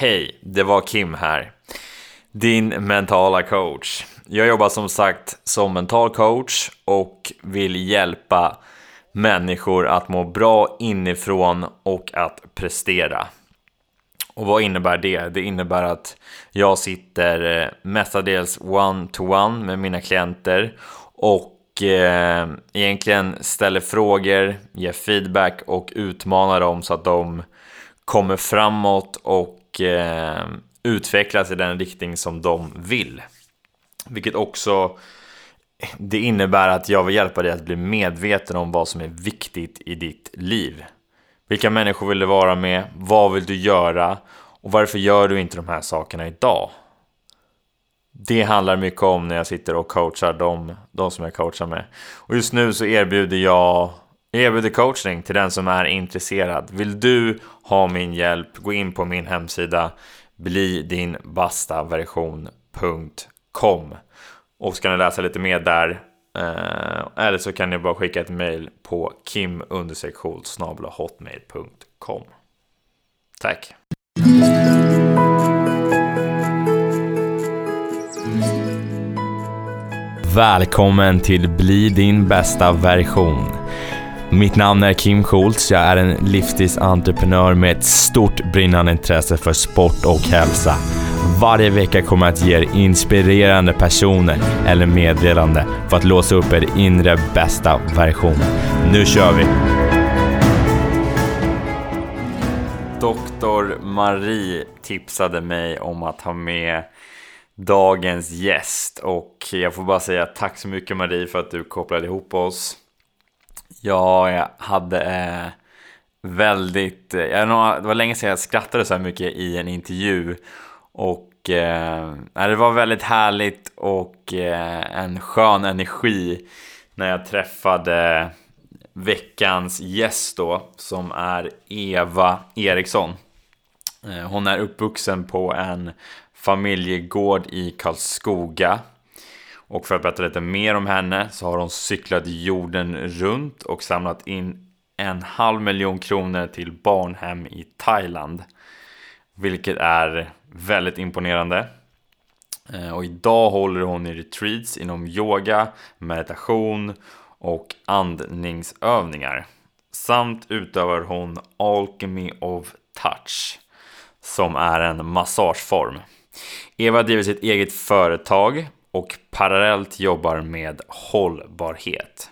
Hej, det var Kim här. Din mentala coach. Jag jobbar som sagt som mental coach och vill hjälpa människor att må bra inifrån och att prestera. Och vad innebär det? Det innebär att jag sitter eh, mestadels one-to-one med mina klienter och eh, egentligen ställer frågor, ger feedback och utmanar dem så att de kommer framåt och eh, utvecklas i den riktning som de vill. Vilket också det innebär att jag vill hjälpa dig att bli medveten om vad som är viktigt i ditt liv. Vilka människor vill du vara med? Vad vill du göra? Och varför gör du inte de här sakerna idag? Det handlar mycket om när jag sitter och coachar dem, de som jag coachar med. Och just nu så erbjuder jag erbjuder coachning till den som är intresserad. Vill du ha min hjälp? Gå in på min hemsida bli din basta version.com och ni läsa lite mer där eh, eller så kan ni bara skicka ett mejl på kim hotmail.com Tack! Välkommen till Bli din bästa version. Mitt namn är Kim Schultz. Jag är en livsstilsentreprenör med ett stort brinnande intresse för sport och hälsa. Varje vecka kommer jag att ge er inspirerande personer eller meddelande för att låsa upp er inre bästa version. Nu kör vi! Doktor Marie tipsade mig om att ha med dagens gäst och jag får bara säga tack så mycket Marie för att du kopplade ihop oss. Jag hade eh, väldigt... Eh, jag, det var länge sedan jag skrattade så här mycket i en intervju. Och eh, det var väldigt härligt och eh, en skön energi när jag träffade veckans gäst då, som är Eva Eriksson. Eh, hon är uppvuxen på en familjegård i Karlskoga och för att berätta lite mer om henne så har hon cyklat jorden runt och samlat in en halv miljon kronor till barnhem i Thailand. Vilket är väldigt imponerande. Eh, och idag håller hon i retreats inom yoga, meditation och andningsövningar. Samt utövar hon Alchemy of Touch som är en massageform. Eva driver sitt eget företag och parallellt jobbar med hållbarhet.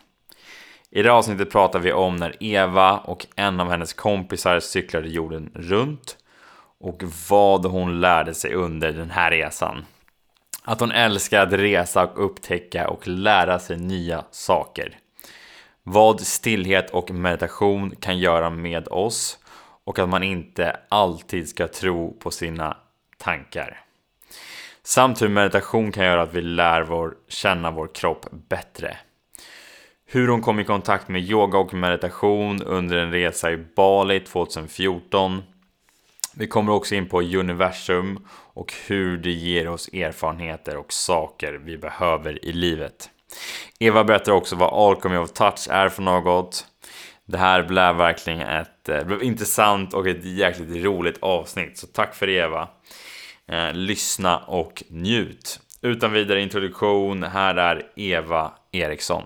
I det här avsnittet pratar vi om när Eva och en av hennes kompisar cyklade jorden runt och vad hon lärde sig under den här resan. Att hon älskar att resa och upptäcka och lära sig nya saker. Vad stillhet och meditation kan göra med oss och att man inte alltid ska tro på sina tankar. Samt hur meditation kan göra att vi lär vår, känna vår kropp bättre. Hur hon kom i kontakt med yoga och meditation under en resa i Bali 2014. Vi kommer också in på universum och hur det ger oss erfarenheter och saker vi behöver i livet. Eva berättar också vad Alchemy of Touch är för något. Det här blev verkligen ett eh, blev intressant och ett jäkligt roligt avsnitt, så tack för det Eva. Eh, lyssna och njut. Utan vidare introduktion, här är Eva Eriksson.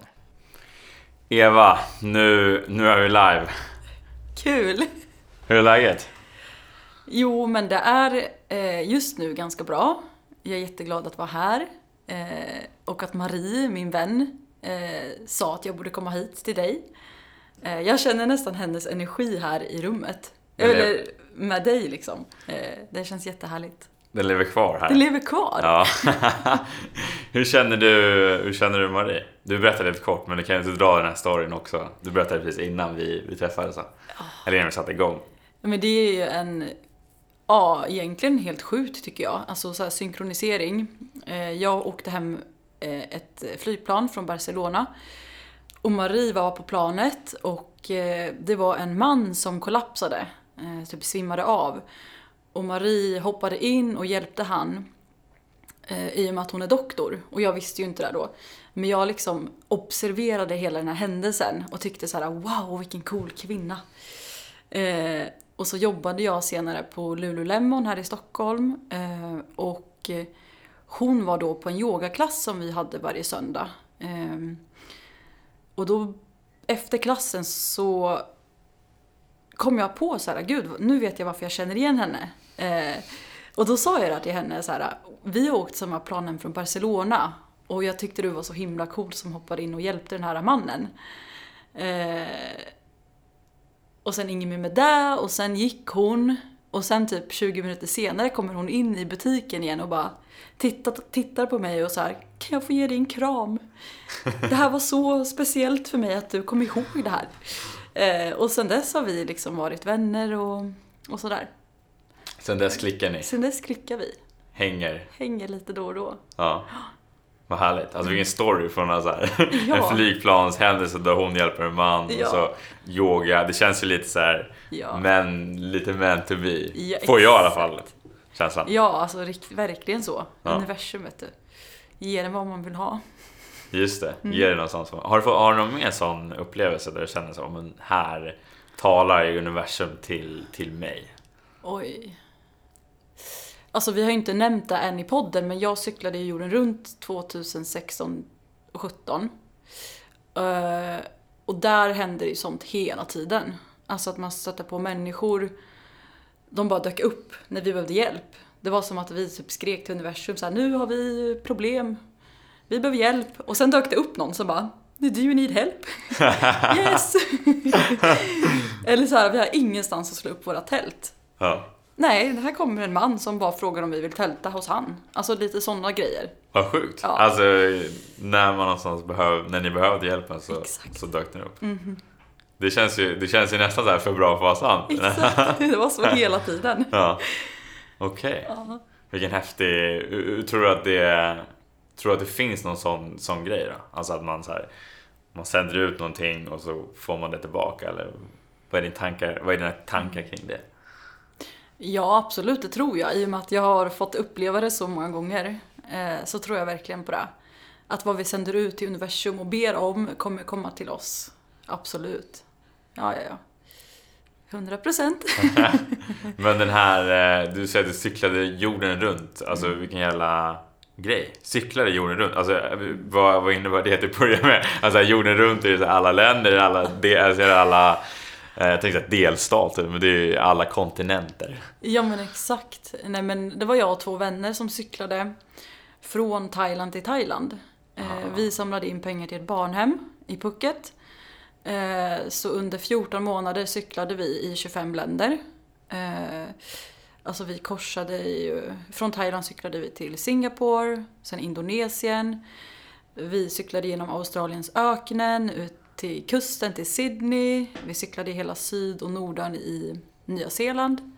Eva, nu, nu är vi live. Kul! Hur är läget? Jo, men det är eh, just nu ganska bra. Jag är jätteglad att vara här. Eh, och att Marie, min vän, eh, sa att jag borde komma hit till dig. Jag känner nästan hennes energi här i rummet. Eller med dig liksom. Det känns jättehärligt. Den lever kvar här. Den lever kvar? Ja. hur, känner du, hur känner du Marie? Du berättade lite kort, men du kan ju inte dra den här storyn också. Du berättade precis innan vi, vi träffades. Oh. Eller innan vi satte igång. Men det är ju en, ja, egentligen helt sjukt tycker jag. Alltså så här, synkronisering. Eh, jag åkte hem eh, ett flygplan från Barcelona. Och Marie var på planet och eh, det var en man som kollapsade. Typ svimmade av. Och Marie hoppade in och hjälpte han eh, i och med att hon är doktor. Och jag visste ju inte det då. Men jag liksom observerade hela den här händelsen och tyckte så här: wow vilken cool kvinna. Eh, Och så jobbade jag senare på Lululemon här i Stockholm. Eh, och eh, hon var då på en yogaklass som vi hade varje söndag. Eh, och då efter klassen så kom jag på så här, gud nu vet jag varför jag känner igen henne. Eh, och då sa jag det till henne så här, vi har åkt samma planen från Barcelona och jag tyckte du var så himla cool som hoppade in och hjälpte den här mannen. Eh, och sen inget mer med det och sen gick hon och sen typ 20 minuter senare kommer hon in i butiken igen och bara tittar, tittar på mig och så här, kan jag få ge dig en kram? Det här var så speciellt för mig att du kom ihåg det här. Eh, och sen dess har vi liksom varit vänner och, och sådär. Sen dess klickar ni? Sen dess klickar vi. Hänger? Hänger lite då och då. Ja. Vad härligt. Alltså vilken story från en, så här, Ja. en flygplanshändelse där hon hjälper en man Ja. och så yoga. Det känns ju lite så här, Ja. men lite meant to be. Ja, Får jag i alla fall känslan. Ja, alltså verkligen så. Ja. Universum vet du. Ger en vad man vill ha. Just det, Mm. ge det någonstans. Har du, fått- har du någon mer sån upplevelse där du känner så, men här talar universum till, till mig? Oj. Alltså vi har ju inte nämnt det än i podden men jag cyklade ju jorden runt 2016 och 17. Eh, och där hände det ju sånt hela tiden. Alltså att man stötte på människor, de bara dök upp när vi behövde hjälp. Det var som att vi typ skrek till universum så här, nu har vi problem, vi behöver hjälp. Och sen dök det upp någon som bara, do you need help? yes! Eller så här, vi har ingenstans att slå upp våra tält. Ja, Nej, det här kommer en man som bara frågar om vi vill tälta hos han. Alltså lite sådana grejer. vad sjukt. Ja. Alltså, när man någonstans behöv, när ni behövde hjälpen så, Exakt. Så dök den upp. Det, känns ju, det känns ju nästan så här för bra för att vara sant. Exakt, det var så hela tiden. ja. Okej. Ja. Vilken häftig... Tror du att det, tror du att det finns någon sån, sån grej då? Alltså att man så här, man sänder ut någonting och så får man det tillbaka eller vad är, din tankar, vad är dina tankar kring det? Ja, absolut, det tror jag. I och med att jag har fått uppleva det så många gånger eh, så tror jag verkligen på det. Att vad vi sänder ut till universum och ber om kommer komma till oss. Absolut. Ja, ja, ja. 100 procent. Men den här, eh, du säger att du cyklade jorden runt, alltså Mm. vilken jävla grej. Cyklade jorden runt, alltså eh, vad, vad innebär det till att börja med? Alltså jorden runt är här alla länder, alla, det, alltså, det alla jag tänkte säga delstater, men det är ju alla kontinenter. Ja men exakt. Nej men det var jag och två vänner som cyklade från Thailand till Thailand. Eh, Ah. vi samlade in pengar till ett barnhem i Phuket. Eh, så under 14 månader cyklade vi i 25 länder. Eh, alltså vi korsade ju, från Thailand cyklade vi till Singapore, sen Indonesien. Vi cyklade genom Australiens öknen, ut till kusten till Sydney. Vi cyklade i hela syd och norden i Nya Zeeland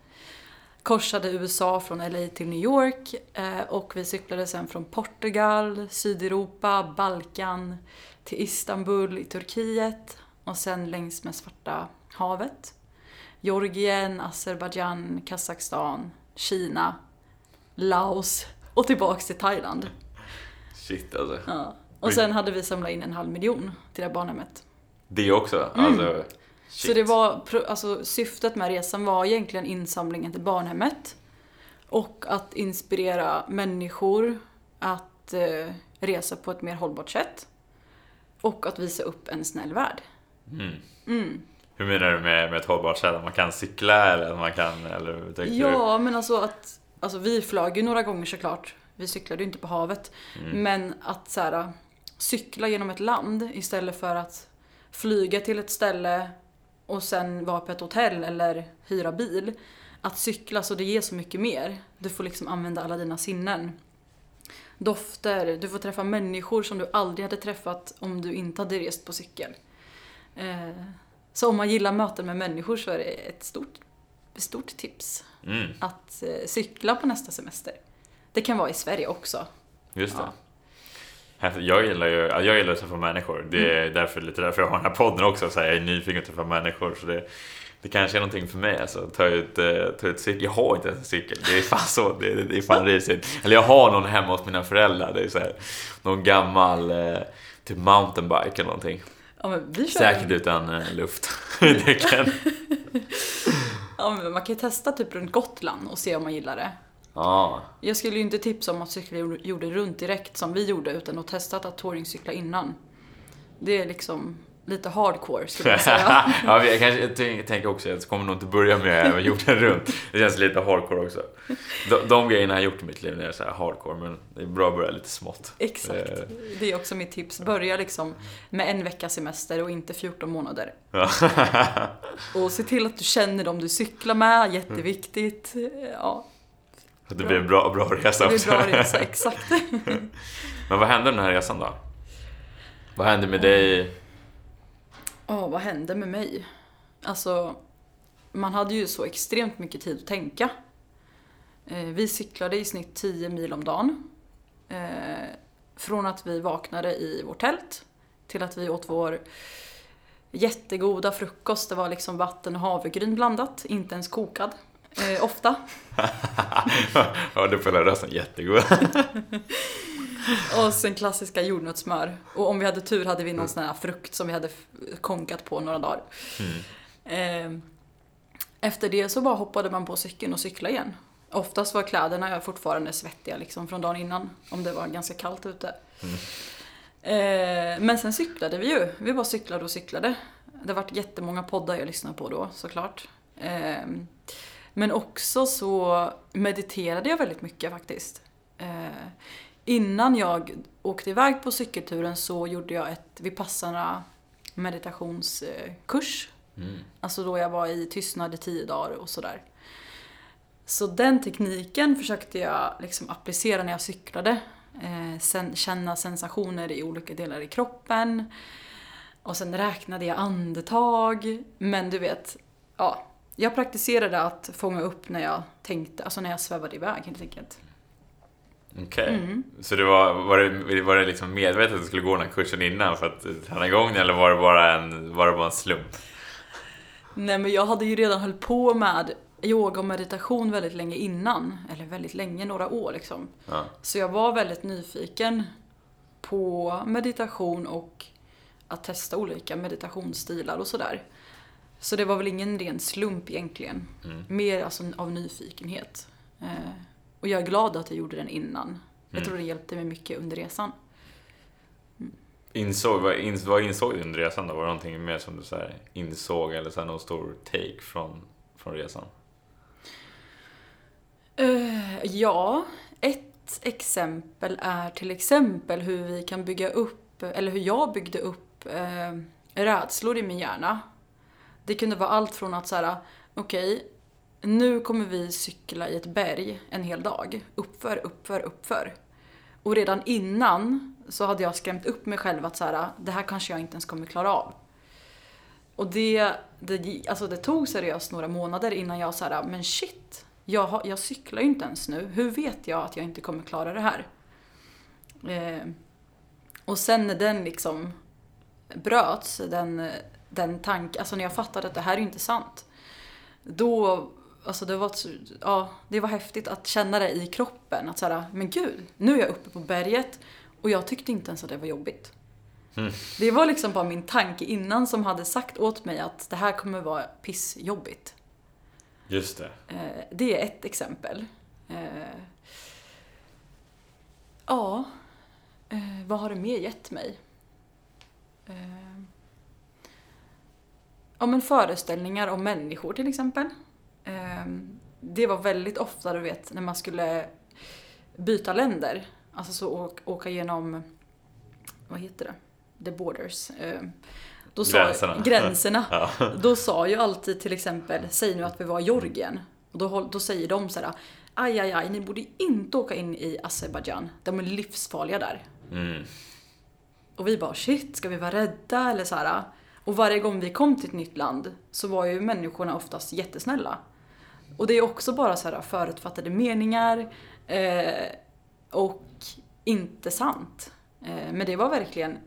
korsade USA från LA till New York eh, och vi cyklade sen från Portugal, Sydeuropa, Balkan till Istanbul i Turkiet och sen längs med Svarta havet. Georgien, Azerbajdzjan, Kazakstan, Kina, Laos och tillbaks till Thailand. Shit alltså. Ja. Och sen hade vi samlat in en halv miljon till det här barnhemmet. Det också, alltså. Shit. Mm. Så det var, alltså, syftet med resan var egentligen insamlingen till barnhemmet. Och att inspirera människor att eh, resa på ett mer hållbart sätt. Och att visa upp en snäll värld. Mm. Hur menar du med, med ett hållbart sätt? Att man kan cykla eller att man kan, eller tänkte du? Ja, men alltså att... Alltså vi flög ju några gånger såklart. Vi cyklade ju inte på havet. Mm. Men att så här, cykla genom ett land istället för att flyga till ett ställe och sen vara på ett hotell eller hyra bil. Att cykla, så det ger så mycket mer. Du får liksom använda alla dina sinnen. Dofter, du får träffa människor som du aldrig hade träffat om du inte hade rest på cykel. Eh, Så om man gillar möten med människor så är det ett stort, stort tips Mm, att eh, cykla på nästa semester. Det kan vara i Sverige också. just det. Ja. Häftigt. Jag gillar ju ja, jag gillar att träffa människor. Det är Mm. därför, lite därför jag har den här podden också. Så här, jag är nyfiken att träffa människor. Så det, det kanske är någonting för mig. Alltså, ta ut, eh, ta ut cykel. Jag har inte ens en cykel. Det är fan så. Det, det är fan risigt. Eller jag har någon hemma hos mina föräldrar. Det är så här, någon gammal eh, typ mountainbike eller någonting. Ja, Säkert utan eh, luft i däcken. Ja, man kan ju testa typ runt Gotland och se om man gillar det. Ja, Jag skulle ju inte tipsa om att cykla jorden runt direkt som vi gjorde utan att testa att touringcykla innan. Det är liksom lite hardcore skulle jag säga. ja jag, kanske, tänker också att jag kommer nog inte börja med jorden runt. Det känns lite hardcore också. De, de grejerna har jag gjort i mitt liv är så hardcore, men det är bra att börja lite smått. Exakt. Eh, Det är också mitt tips. Börja liksom med en veckas semester och inte 14 månader. Och se till att du känner dem du cyklar med, jätteviktigt. Ja, Att det blir en bra, bra resa det är också. bra resa, exakt. Men vad hände den här resan då? Vad hände med dig? Ja, vad hände med mig? Alltså, man hade ju så extremt mycket tid att tänka. Eh, Vi cyklade i snitt 10 mil om dagen. Eh, Från att vi vaknade i vårt tält till att vi åt vår jättegoda frukost. Det var liksom vatten och havregryn blandat, inte ens kokad. Eh, ofta. ja, du följer rösten jättegod. Och sen klassiska jordnötssmör. Och om vi hade tur hade vi någon sån här frukt som vi hade konkat på några dagar. Eh, Efter det så bara hoppade man på cykeln och cyklade igen. Oftast var kläderna fortfarande svettiga liksom från dagen innan. Om det var ganska kallt ute. Eh, Men sen cyklade vi ju. Vi bara cyklade och cyklade. Det har varit jättemånga poddar jag lyssnade på då såklart. Eh, Men också så mediterade jag väldigt mycket faktiskt. Eh, Innan jag åkte iväg på cykelturen så gjorde jag ett Vipassana meditationskurs. Mm. Alltså då jag var i tystnad i tio dagar och sådär. Så den tekniken försökte jag liksom applicera när jag cyklade. Eh, sen känna sensationer i olika delar i kroppen. Och sen räknade jag andetag. Men du vet, ja. Jag praktiserade att fånga upp när jag tänkte, alltså när jag svävade iväg helt enkelt. Okej. Mm. Så det var, var, det, var det liksom medvetet att du skulle gå den här kursen innan för att träna igång den, eller var det bara en, var det bara en slump? Nej men jag hade ju redan hållit på med yoga och meditation väldigt länge innan. Eller väldigt länge, några år liksom. Ja. Så jag var väldigt nyfiken på meditation och att testa olika meditationsstilar och sådär. Så det var väl ingen ren slump egentligen. Mm. Mer alltså av nyfikenhet. Eh, och jag är glad att jag gjorde den innan. Jag Mm. tror det hjälpte mig mycket under resan. Insåg, vad, ins, vad insåg du under resan då? Var det någonting mer som du så här insåg eller så här någon stor take från, från resan? Eh, ja, ett exempel är till exempel hur vi kan bygga upp, eller hur jag byggde upp eh, rädslor i min hjärna. Det kunde vara allt från att så här, okej, nu kommer vi cykla i ett berg en hel dag. Uppför, uppför, uppför. Och redan innan så hade jag skrämt upp mig själv att så här, det här kanske jag inte ens kommer klara av. Och det, det, alltså det tog seriöst några månader innan jag sa men shit, jag, har, jag cyklar ju inte ens nu. Hur vet jag att jag inte kommer klara det här? Eh, och sen när den liksom bröts, den, den tanken, alltså när jag fattade att det här är inte sant. Då, alltså det var, ja, det var häftigt att känna det i kroppen. Att såhär, men gud, nu är jag uppe på berget och jag tyckte inte ens att det var jobbigt. Det var liksom bara min tanke innan som hade sagt åt mig att det här kommer vara pissjobbigt. Just det. Eh, det är ett exempel. Eh, ja, eh, vad har det mer gett mig? Ja, men föreställningar om människor till exempel. Eh, det var väldigt ofta, du vet, när man skulle byta länder. Alltså så åka, genom, vad heter det? The borders. Eh, då sa, Gränserna. gränserna. Ja. Då sa ju alltid till exempel, säg nu att vi var i Georgien. Och då, då säger de så här, aj aj aj, ni borde inte åka in i Azerbajdzjan. De är livsfarliga där. Mm. Och vi bara shit, ska vi vara rädda eller så här. Och varje gång vi kom till ett nytt land så var ju människorna oftast jättesnälla. Och det är också bara så här förutfattade meningar eh, och inte sant. Eh, men det var verkligen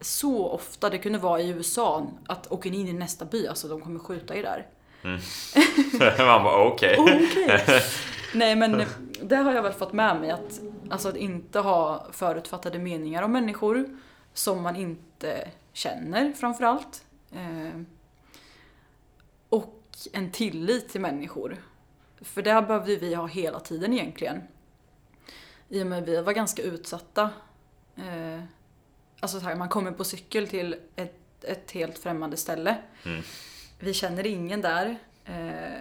så ofta, det kunde vara i USA, att åker ni in i nästa by, alltså de kommer skjuta er där. Man bara okej. Okej. Nej men det har jag väl fått med mig att, alltså att inte ha förutfattade meningar om människor som man inte känner framförallt. Eh, och en tillit till människor. För det behövde vi ha hela tiden egentligen. I och med att vi var ganska utsatta. Eh, alltså så här, man kommer på cykel till ett, ett helt främmande ställe. Mm. Vi känner ingen där. Eh,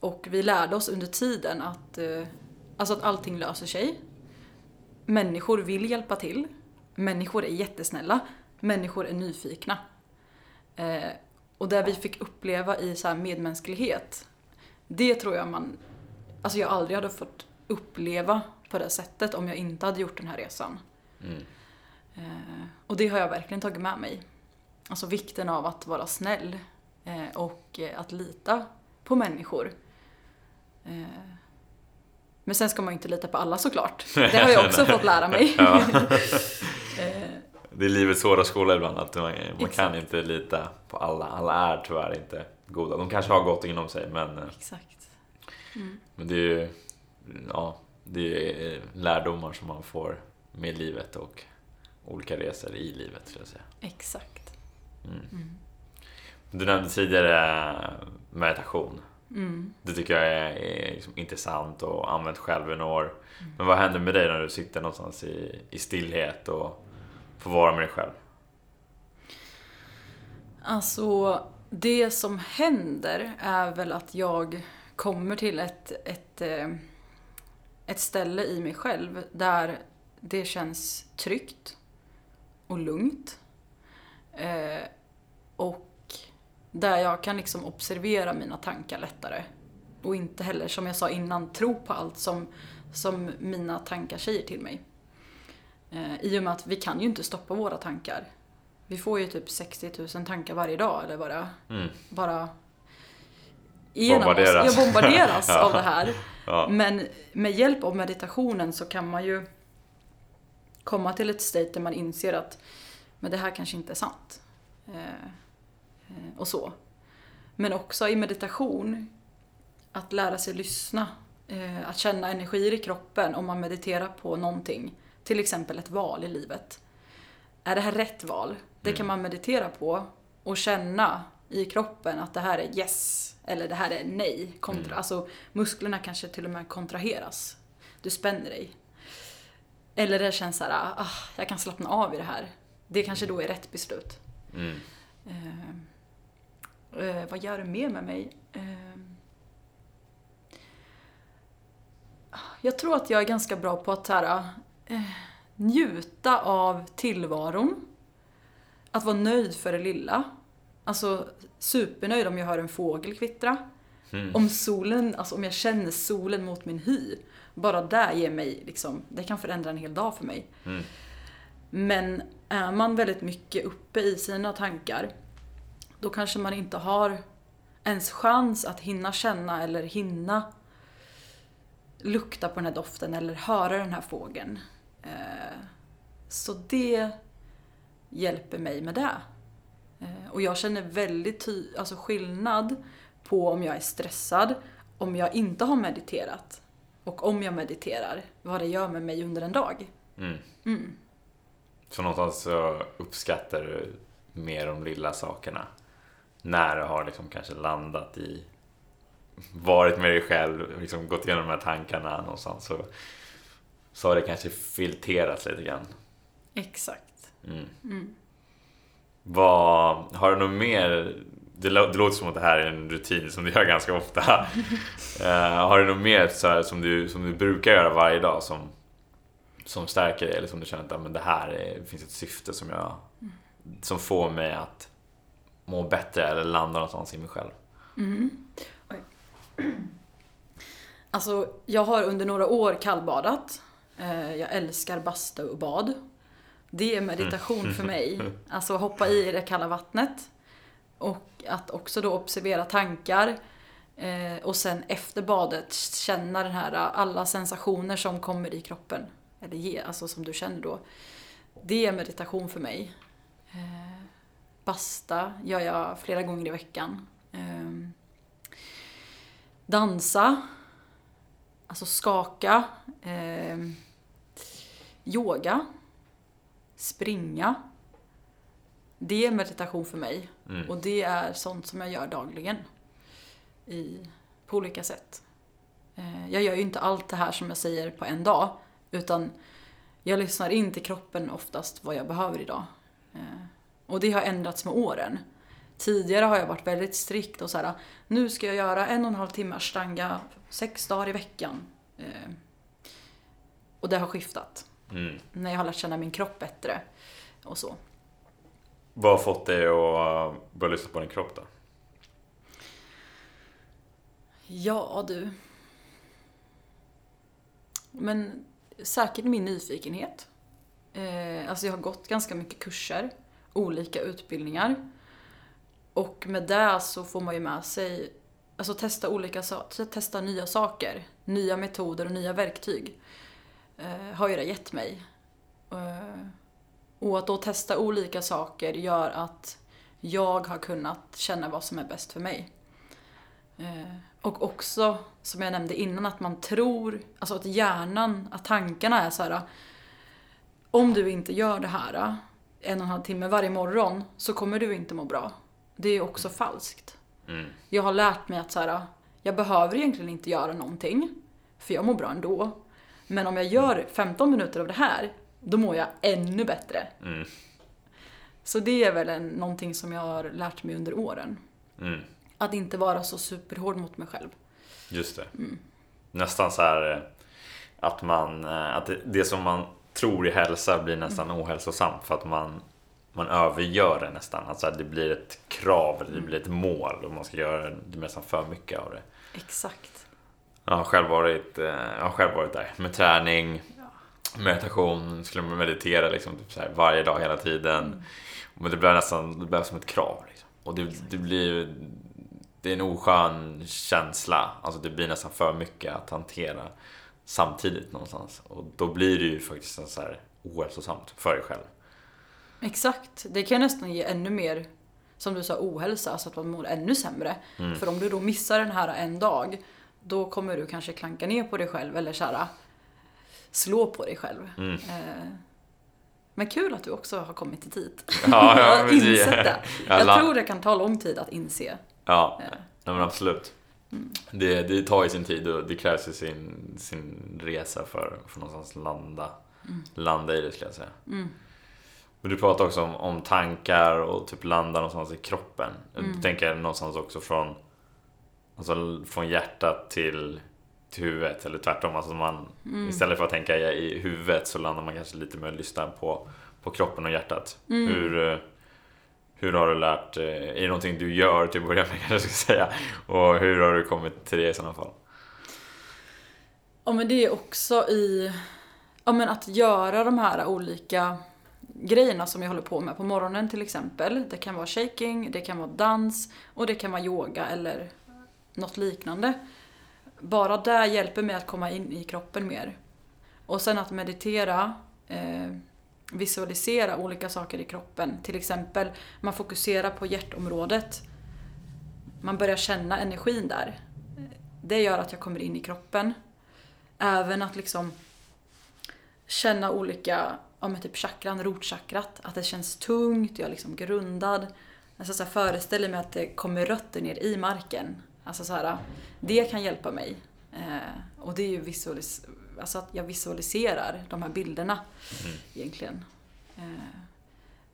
och vi lärde oss under tiden att, eh, alltså att allting löser sig. Människor vill hjälpa till. Människor är jättesnälla. Människor är nyfikna. Eh, och det vi fick uppleva i så här medmänsklighet, det tror jag man, alltså jag aldrig hade fått uppleva på det sättet om jag inte hade gjort den här resan. Mm. Eh, och det har jag verkligen tagit med mig. Alltså vikten av att vara snäll eh, och eh, att lita på människor. Men sen ska man ju inte lita på alla såklart. Det har jag också fått lära mig. Ja. Eh, Det är livets svåra skola ibland, att man, man kan inte lita på alla. Alla är tyvärr inte goda. De kanske har gott inom sig, men, eh, Exakt. men det är ju ja, det är lärdomar som man får med livet och olika resor i livet, skulle jag säga. Exakt. Mm. Mm. Du nämnde tidigare meditation. Mm. Det tycker jag är, är liksom intressant och använt själv i några år. Men vad händer med dig när du sitter någonstans i, i stillhet och få vara med dig själv? Alltså, det som händer är väl att jag kommer till ett, ett, eh, ett ställe i mig själv där det känns tryggt och lugnt. Eh, och där jag kan liksom observera mina tankar lättare. Och inte heller, som jag sa innan, tro på allt som, som mina tankar säger till mig. Eh, I och med att vi kan ju inte stoppa våra tankar. Vi får ju typ 60 000 tankar varje dag eller bara, Mm. bara Bombarderas. oss. Jag bombarderas Ja. av det här. Ja. Men med hjälp av meditationen så kan man ju komma till ett state där man inser att men det här kanske inte är sant. Eh, eh, och så. Men också i meditation, att lära sig lyssna. Eh, att känna energier i kroppen om man mediterar på någonting. Till exempel ett val i livet. Är det här rätt val? Det Mm. kan man meditera på och känna i kroppen att det här är yes eller det här är nej. Kontra, Mm. Alltså musklerna kanske till och med kontraheras. Du spänner dig. Eller det känns så här, ah, jag kan slappna av i det här. Det kanske då är rätt beslut. Mm. Eh, eh, vad gör det mer med mig? Eh, jag tror att jag är ganska bra på att så här, eh, njuta av tillvaron. Att vara nöjd för det lilla. Alltså supernöjd om jag hör en fågel kvittra. Mm. Om solen, alltså om jag känner solen mot min hy. Bara det ger mig liksom, det kan förändra en hel dag för mig. Mm. Men är man väldigt mycket uppe i sina tankar, då kanske man inte har ens chans att hinna känna eller hinna lukta på den här doften eller höra den här fågeln. Eh, Så det hjälper mig med det. Eh, Och jag känner väldigt ty- alltså skillnad på om jag är stressad, om jag inte har mediterat och om jag mediterar, vad det gör med mig under en dag. Mm. Mm. Så någonstans så uppskattar du mer de lilla sakerna. När du har liksom kanske landat i, varit med dig själv, liksom gått igenom de här tankarna någonstans. Så, så har det kanske filtrerats lite grann. Exakt. Mm. Mm. Vad, har du något mer? Det, det låter som att det här är en rutin som du gör ganska ofta. Eh, har du något mer så här, som, du, som du brukar göra varje dag som, som stärker dig? Eller som du känner att men det här är, det finns ett syfte som, jag, som får mig att må bättre eller landa någonstans i mig själv? Mm. Alltså, jag har under några år kallbadat. Eh, Jag älskar bastu och bad. Det är meditation för mig. Alltså hoppa i det kalla vattnet. Och att också då observera tankar. Eh, Och sen efter badet känna den här, alla sensationer som kommer i kroppen. Eller ge, alltså som du känner då. Det är meditation för mig. Eh, Basta gör jag flera gånger i veckan. Ehm, dansa, alltså skaka, ehm, yoga, springa. Det är meditation för mig Mm. och det är sånt som jag gör dagligen. i, på olika sätt. Eh, jag gör ju inte allt det här som jag säger på en dag, utan jag lyssnar in till kroppen oftast vad jag behöver idag. Eh, och det har ändrats med åren. Tidigare har jag varit väldigt strikt och så här, nu ska jag göra en och en halv timme stanga sex dagar i veckan. Eh, och det har skiftat. Mm. När jag har lärt känna min kropp bättre och så. Vad har fått dig att börja lyssna på din kropp då? Ja du. Men säkert min nyfikenhet. Eh, alltså jag har gått ganska mycket kurser, olika utbildningar. Och med det så får man ju med sig, alltså testa olika saker, testa nya saker. Nya metoder och nya verktyg. Eh, har ju det gett mig. Eh, och att då testa olika saker gör att jag har kunnat känna vad som är bäst för mig. Eh, och också, som jag nämnde innan, att man tror, alltså att hjärnan, att tankarna är så här. Om du inte gör det här en och en halv timme varje morgon så kommer du inte må bra. Det är också falskt. Mm. Jag har lärt mig att så här, jag behöver egentligen inte göra någonting, för jag mår bra ändå. Men om jag gör 15 minuter av det här, då mår jag ännu bättre. Mm. Så det är väl en, någonting som jag har lärt mig under åren. Mm. Att inte vara så superhård mot mig själv. Just det. Mm. Nästan så här eh, att man, eh, att det, det som man tror är hälsa blir nästan Mm. ohälsosamt för att man, man övergör det nästan. Alltså det blir ett krav eller det blir ett mål och man ska göra det blir nästan för mycket av det. Exakt. Jag har själv varit, eh, jag har själv varit där med träning, meditation, skulle man meditera liksom typ så här varje dag hela tiden. Mm. Men det blev nästan det blev som ett krav. Liksom. Och det, det blir det är en oskön känsla. Alltså det blir nästan för mycket att hantera samtidigt någonstans. Och då blir det ju faktiskt så här ohälsosamt för dig själv. Exakt. Det kan nästan ge ännu mer, som du sa, ohälsa, så att man mår ännu sämre. Mm. För om du då missar den här en dag, då kommer du kanske klanka ner på dig själv eller så slå på dig själv. Mm. Eh, Men kul att du också har kommit dit. Ja, ja, Jag har insett det. Ja, Jag tror det kan ta lång tid att inse. Ja, Eh, nej, men absolut. Det, det tar ju sin tid och det krävs ju sin, sin resa för, för någonstans landa, landa i det skulle jag säga. Mm. Men du pratar också om, om tankar och typ landa någonstans i kroppen. Mm. Jag tänker någonstans också från, alltså från hjärtat till, till huvudet eller tvärtom. Alltså man, Mm. Istället för att tänka i huvudet så landar man kanske lite mer och lyssnar på, på kroppen och hjärtat. Mm. Hur, eh, hur har du lärt eh, Är det någonting du gör till att börja med kanske jag ska säga? Och hur har du kommit till det i sådana fall? Ja men det är också i, ja men att göra de här olika grejerna som jag håller på med på morgonen till exempel. Det kan vara shaking, det kan vara dans och det kan vara yoga eller något liknande. Bara det hjälper mig att komma in i kroppen mer. Och sen att meditera, eh, visualisera olika saker i kroppen. Till exempel, man fokuserar på hjärtområdet. Man börjar känna energin där. Det gör att jag kommer in i kroppen. Även att liksom känna olika, ja men typ chakran, rotchakrat, att det känns tungt, jag är liksom grundad. Alltså så här, föreställer mig att det kommer rötter ner i marken. Alltså så här, det kan hjälpa mig. Eh, och det är ju visualis- alltså att jag visualiserar de här bilderna Mm. egentligen. Eh,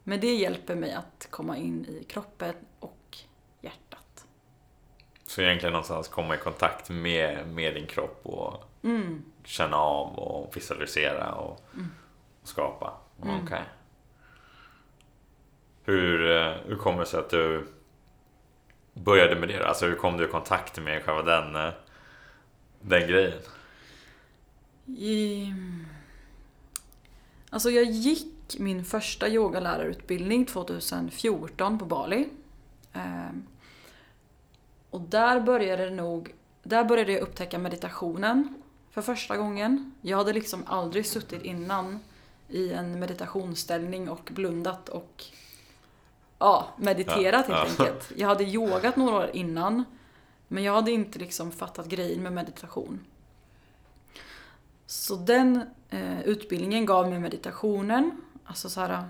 men det hjälper mig att komma in i kroppen och hjärtat. Så egentligen någonstans komma i kontakt med, med din kropp och Mm. känna av och visualisera och, Mm. Skapa. Mm. Okej. Hur, eh, hur kommer det sig att du började med det? Alltså hur kom du i kontakt med själva den, eh, den grejen? I... Alltså jag gick min första yogalärarutbildning 2014 på Bali. Ehm, Och där började det nog, där började jag upptäcka meditationen för första gången. Jag hade liksom aldrig suttit innan i en meditationsställning och blundat och ja, mediterat Ja, helt ja. enkelt. Jag hade yogat några år innan men jag hade inte liksom fattat grejen med meditation. Så den eh, utbildningen gav mig meditationen, alltså så här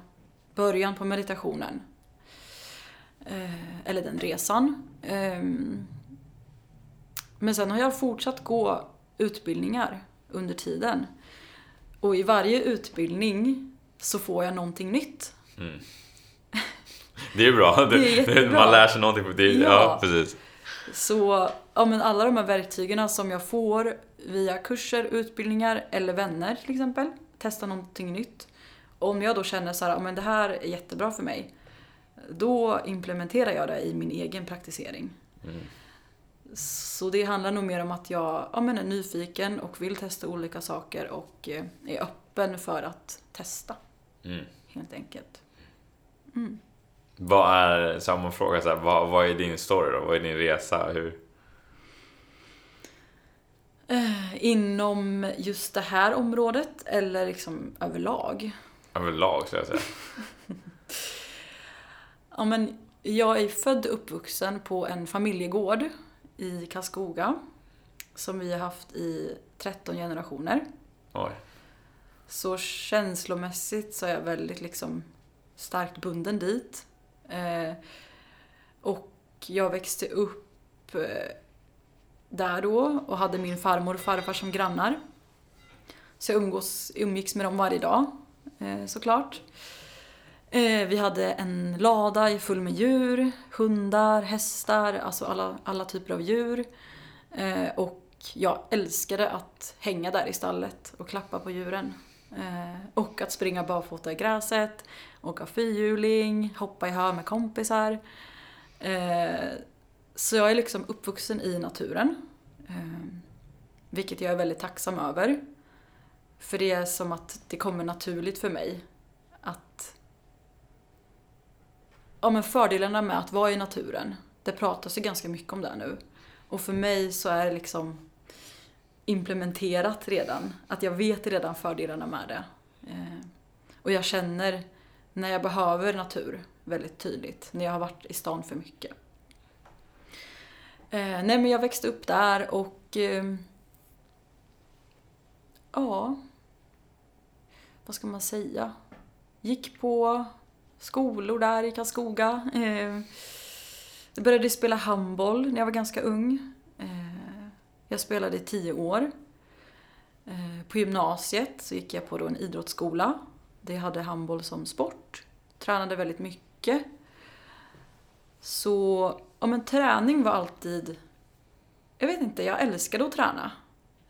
början på meditationen. Eh, eller den resan. Ehm, Men sen har jag fortsatt gå utbildningar under tiden. Och i varje utbildning så får jag någonting nytt. Det är bra. Det är jättebra. Man lär sig någonting på det. Ja, Ja. precis. Så ja, men alla de här verktygen som jag får via kurser, utbildningar eller vänner till exempel, testa någonting nytt. Om jag då känner så här, ja, men det här är jättebra för mig, då implementerar jag det i min egen praktisering. Så det handlar nog mer om att jag ja, men är nyfiken och vill testa olika saker och eh, är öppen för att testa, Mm. helt enkelt. Vad är, samma fråga, så här, vad, vad är din story då? Vad är din resa? Hur? Eh, Inom just det här området eller liksom överlag? Överlag skulle jag säga. Ja, men jag är född och uppvuxen på en familjegård i Karlskoga. Som vi har haft i 13 generationer. Oj. Så känslomässigt så är jag väldigt liksom starkt bunden dit. Eh, och jag växte upp eh, där då och hade min farmor och farfar som grannar. Så jag umgås, umgicks med dem varje dag, eh, såklart. Eh, vi hade en lada full med djur, hundar, hästar, alltså alla, alla typer av djur. Eh, och jag älskade att hänga där i stallet och klappa på djuren. Eh, och att springa barfota i gräset, åka fyrhjuling, hoppa i hö med kompisar. Så jag är liksom uppvuxen i naturen. Vilket jag är väldigt tacksam över. För det är som att det kommer naturligt för mig att ja, men fördelarna med att vara i naturen, det pratas ju ganska mycket om det nu. Och för mig så är det liksom implementerat redan. Att jag vet redan fördelarna med det. Eh, och jag känner när jag behöver natur väldigt tydligt. När jag har varit i stan för mycket. Eh, nej men jag växte upp där och eh, ja, vad ska man säga? Gick på skolor där i Karlskoga. Eh, jag började spela handboll när jag var ganska ung. Eh, jag spelade i tio år. Eh, på gymnasiet så gick jag på då en idrottsskola. Det hade handboll som sport. Tränade väldigt mycket. Så, ja men träning var alltid... Jag vet inte, jag älskade att träna.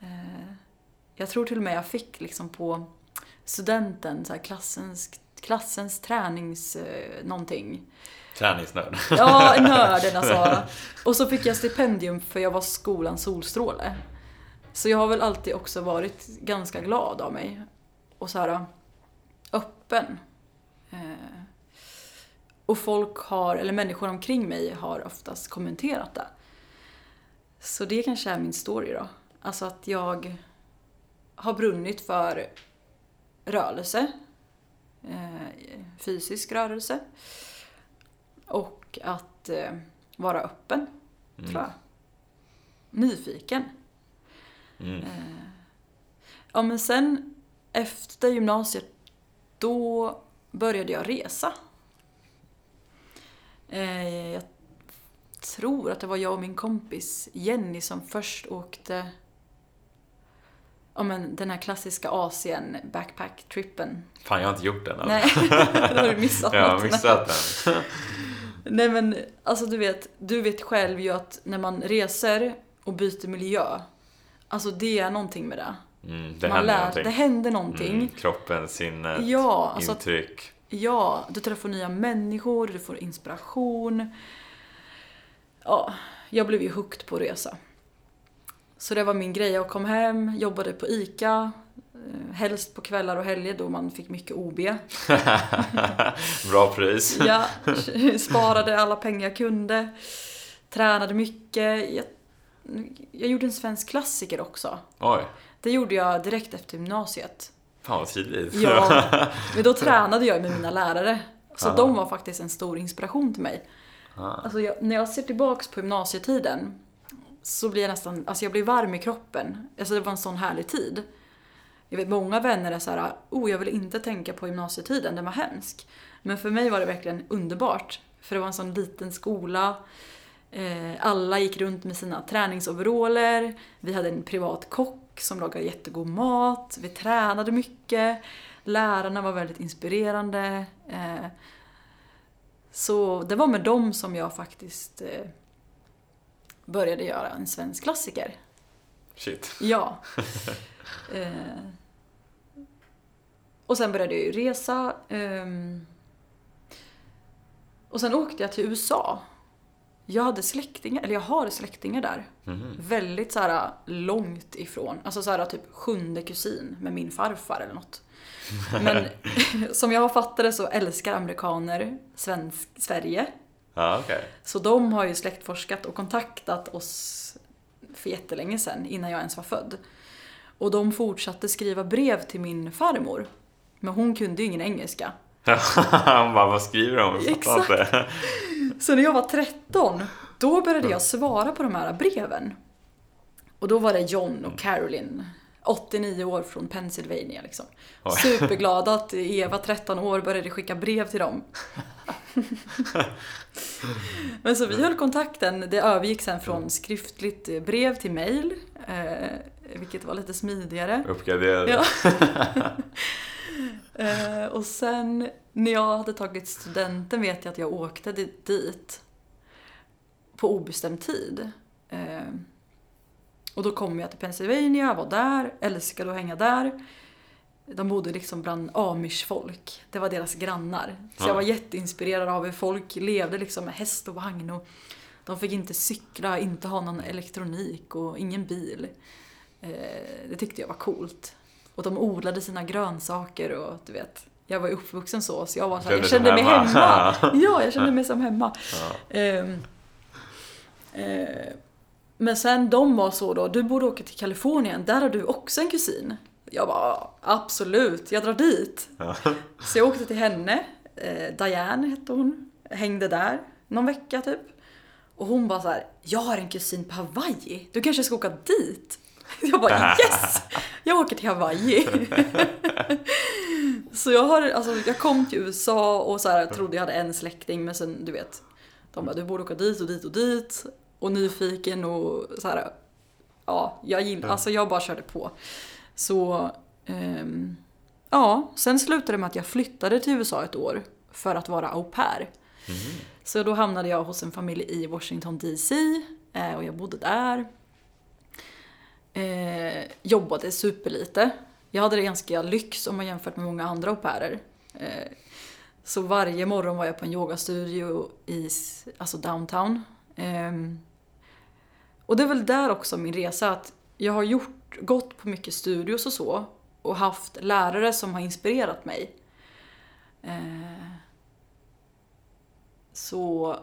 Eh, jag tror till och med jag fick liksom på studenten, så här klassens, klassens tränings... Eh, någonting. Träningsnörd. Ja, nörden alltså. Och så fick jag stipendium för jag var skolans solstråle. Så jag har väl alltid också varit ganska glad av mig. Och så här öppen. Eh, Och folk har, eller människor omkring mig har oftast kommenterat det. Så det kanske är min story då. Alltså att jag har brunnit för rörelse. Eh, fysisk rörelse. Och att eh, vara öppen, tror jag. Nyfiken. Mm. Eh, ja, men sen efter gymnasiet, då började jag resa. Jag tror att det var jag och min kompis Jenny som först åkte Ja men den här klassiska Asien backpack-trippen. Fan, jag har inte gjort den än. Nej, då har du missat Jag har missat den. Nej men alltså du vet, du vet själv ju att när man reser och byter miljö, alltså det är någonting med det. Mm, det man händer lär, någonting. det händer någonting. Mm, kroppen, sinnet, Ja, alltså att- intryck. Ja, du träffar nya människor, du får inspiration. Ja, jag blev ju hooked på att resa. Så det var min grej. Jag kom hem, jobbade på ICA, eh, helst på kvällar och helger då man fick mycket OB. Bra pris. Jag sparade alla pengar jag kunde, tränade mycket. Jag, jag gjorde en svensk klassiker också. Oj, Det gjorde jag direkt efter gymnasiet. fan vad tidigt. Ja, men då tränade jag med mina lärare. Så Ah. de var faktiskt en stor inspiration till mig. Ah. Alltså jag, när jag ser tillbaks på gymnasietiden så blir jag nästan, alltså jag blir varm i kroppen. Alltså det var en sån härlig tid. Jag vet många vänner är så här, oh jag vill inte tänka på gymnasietiden, den var hemsk. Men för mig var det verkligen underbart. För det var en sån liten skola. Eh, alla gick runt med sina träningsoveraller. Vi hade en privat kock som lagade jättegod mat. Vi tränade mycket. Lärarna var väldigt inspirerande. Eh, så det var med dem som jag faktiskt eh, började göra en svensk klassiker. Shit. Ja. eh, och sen började jag ju resa. ehm, och sen åkte jag till USA. Jag hade släktingar, eller jag har släktingar där. Mhm. Väldigt så här långt ifrån. Alltså så här typ sjunde kusin med min farfar eller något. Men som jag fattade så älskar amerikaner svensk, Sverige. Ja, okej. Så de har ju släktforskat och kontaktat oss för jättelänge sedan, innan jag ens var född. Och de fortsatte skriva brev till min farmor. Men hon kunde ju ingen engelska. Han bara, vad skriver de? Exakt. inte. Så när jag var 13, då började jag svara på de här breven. Och då var det John och Caroline, 89 år från Pennsylvania liksom. Oj. Superglada att Eva, 13 år, började skicka brev till dem. Men så vi höll kontakten. Det övergick sen från skriftligt brev till mail. Eh, vilket var lite smidigare. Uppgraderade. Ja. eh, och sen när jag hade tagit studenten vet jag att jag åkte di- dit på obestämd tid. Eh, och då kom jag till Pennsylvania, var där, älskade att hänga där. De bodde liksom bland amish-folk. Det var deras grannar. Så Ja. jag var jätteinspirerad av hur folk levde liksom med häst och vagn. Och de fick inte cykla, inte ha någon elektronik och ingen bil. Eh, det tyckte jag var coolt. Och de odlade sina grönsaker och du vet. Jag var uppvuxen så, så jag var så här, jag Kände mig hemma. hemma. Ja, jag kände mig som hemma. Ja. Eh, men sen de var så då, du borde åka till Kalifornien, där har du också en kusin. Jag bara, absolut, jag drar dit. Ja. Så jag åkte till henne, eh, Diane hette hon, hängde där någon vecka typ. Och hon bara så här, jag har en kusin på Hawaii, du kanske ska åka dit? Jag bara yes! Jag åker till Hawaii. så jag har, alltså jag kom till USA och så här, trodde jag hade en släkting men sen du vet, de bara du borde åka dit och dit och dit. Och nyfiken och så här, ja, jag gillar, alltså jag bara körde på. Så, ehm, ja, sen slutade det med att jag flyttade till USA ett år för att vara au pair. Så då hamnade jag hos en familj i Washington DC eh, och jag bodde där. Eh, jobbade superlite. Jag hade det ganska lyx om man jämfört med många andra au pairer. Eh, så varje morgon var jag på en yogastudio i alltså downtown. Ehm, och det är väl där också min resa, att jag har gjort, gått på mycket studios och så och haft lärare som har inspirerat mig. Eh, så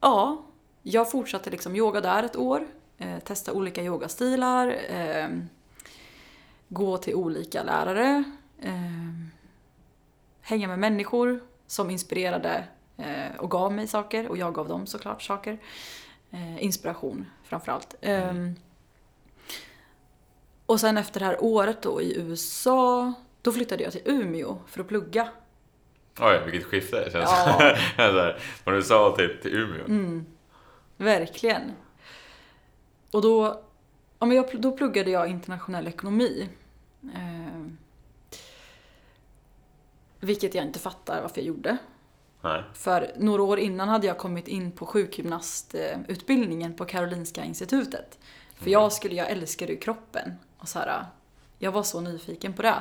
ja, jag fortsatte liksom yoga där ett år, eh, testa olika yogastilar, eh, gå till olika lärare, eh, hänga med människor som inspirerade eh, och gav mig saker och jag gav dem såklart saker. Eh, inspiration framförallt. Eh, och sen efter det här året då i USA, då flyttade jag till Umeå för att plugga. Oj, vilket skifte det känns. Ja. Så här, Från USA till, till Umeå. Mm, verkligen. Och då, ja, men jag, då pluggade jag internationell ekonomi. Eh, vilket jag inte fattar varför jag gjorde. Nej. För några år innan hade jag kommit in på sjukgymnastutbildningen på Karolinska institutet. För jag skulle, jag älskade ju kroppen. Och så här, jag var så nyfiken på det.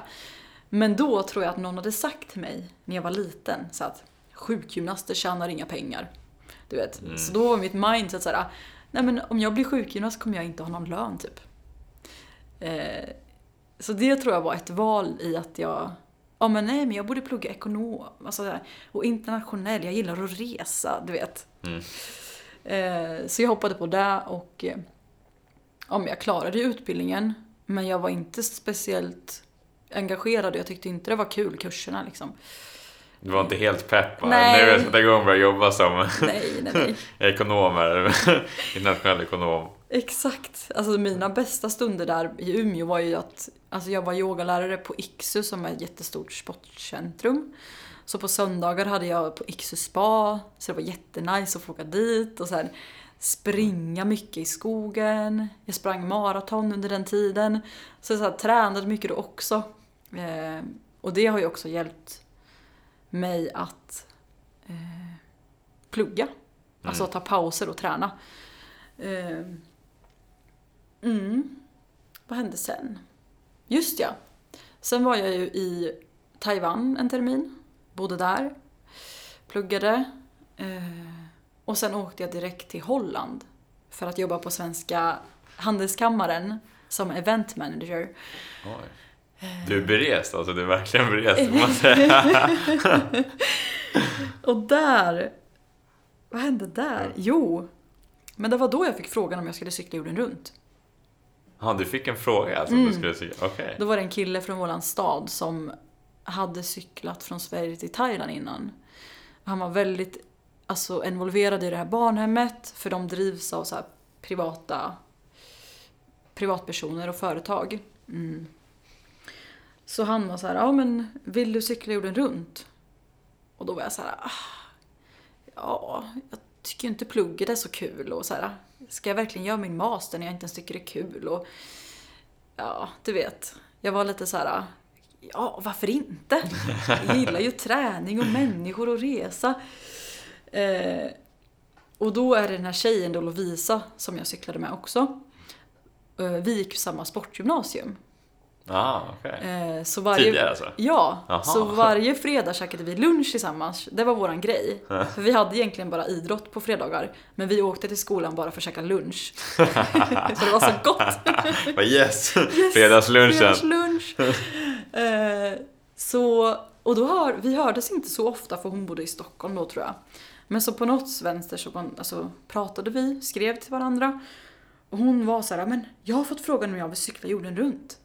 Men då tror jag att någon hade sagt till mig när jag var liten så att sjukgymnaster tjänar inga pengar. Du vet. Så då var mitt mindset så här, nej men om jag blir sjukgymnast kommer jag inte ha någon lön typ. Eh, så det tror jag var ett val i att jag, ja men nej men jag borde plugga ekonom, alltså, och internationell, jag gillar att resa, du vet. Mm. Eh, så jag hoppade på det och eh, ja, men jag klarade utbildningen men jag var inte speciellt engagerad och jag tyckte inte det var kul kurserna liksom. Du var inte helt pepp va? Nej. Nu är jag sätta igång och börja jobba som Nej, nej, nej. ekonom här. Internationell ekonom. Exakt. Alltså mina bästa stunder där i Umeå var ju att alltså jag var yogalärare på Iksu som är ett jättestort sportcentrum. Så på söndagar hade jag på Iksu spa, så det var jättenice att få åka dit och här springa mycket i skogen. Jag sprang maraton under den tiden. Så jag så här, tränade mycket då också. Eh, och det har ju också hjälpt mig att eh, plugga. Alltså ta pauser och träna. Eh, mm. Vad hände sen? Just ja. Sen var jag ju i Taiwan en termin. Bodde där. Pluggade. Eh, och sen åkte jag direkt till Holland. För att jobba på Svenska Handelskammaren som event manager. Oj. Du är berest, alltså du är verkligen berest. Och där... Vad hände där? Jo. Men det var då jag fick frågan om jag skulle cykla jorden runt. Ja, du fick en fråga alltså, om du skulle säga. Okej. Då var det en kille från våran stad som hade cyklat från Sverige till Thailand innan. Han var väldigt alltså, involverad i det här barnhemmet för de drivs av så privata privatpersoner och företag. Mm. Så han var så här, ja men vill du cykla jorden runt? Och då var jag så här, ah, ja, jag tycker inte plugget är så kul och så här, ska jag verkligen göra min master när jag inte ens tycker det är kul? Och ja, du vet. Jag var lite så här, ja varför inte? Jag gillar ju träning och människor och resa. Eh, och då är det den här tjejen då Lovisa som jag cyklade med också. Eh, vi gick ju samma sportgymnasium. Ah, okej. Eh, så varje, Tidigare alltså? Ja, Jaha. så varje fredag käkade vi lunch tillsammans. Det var våran grej. För vi hade egentligen bara idrott på fredagar. Men vi åkte till skolan bara för att käka lunch. för det var så gott. Vad yes! Fredagslunchen. Fredagslunch. Eh, så, och då hör, vi hördes inte så ofta för hon bodde i Stockholm då tror jag. Men så på något vänster så alltså, pratade vi, skrev till varandra. Och hon var så här, men jag har fått frågan om jag vill cykla jorden runt.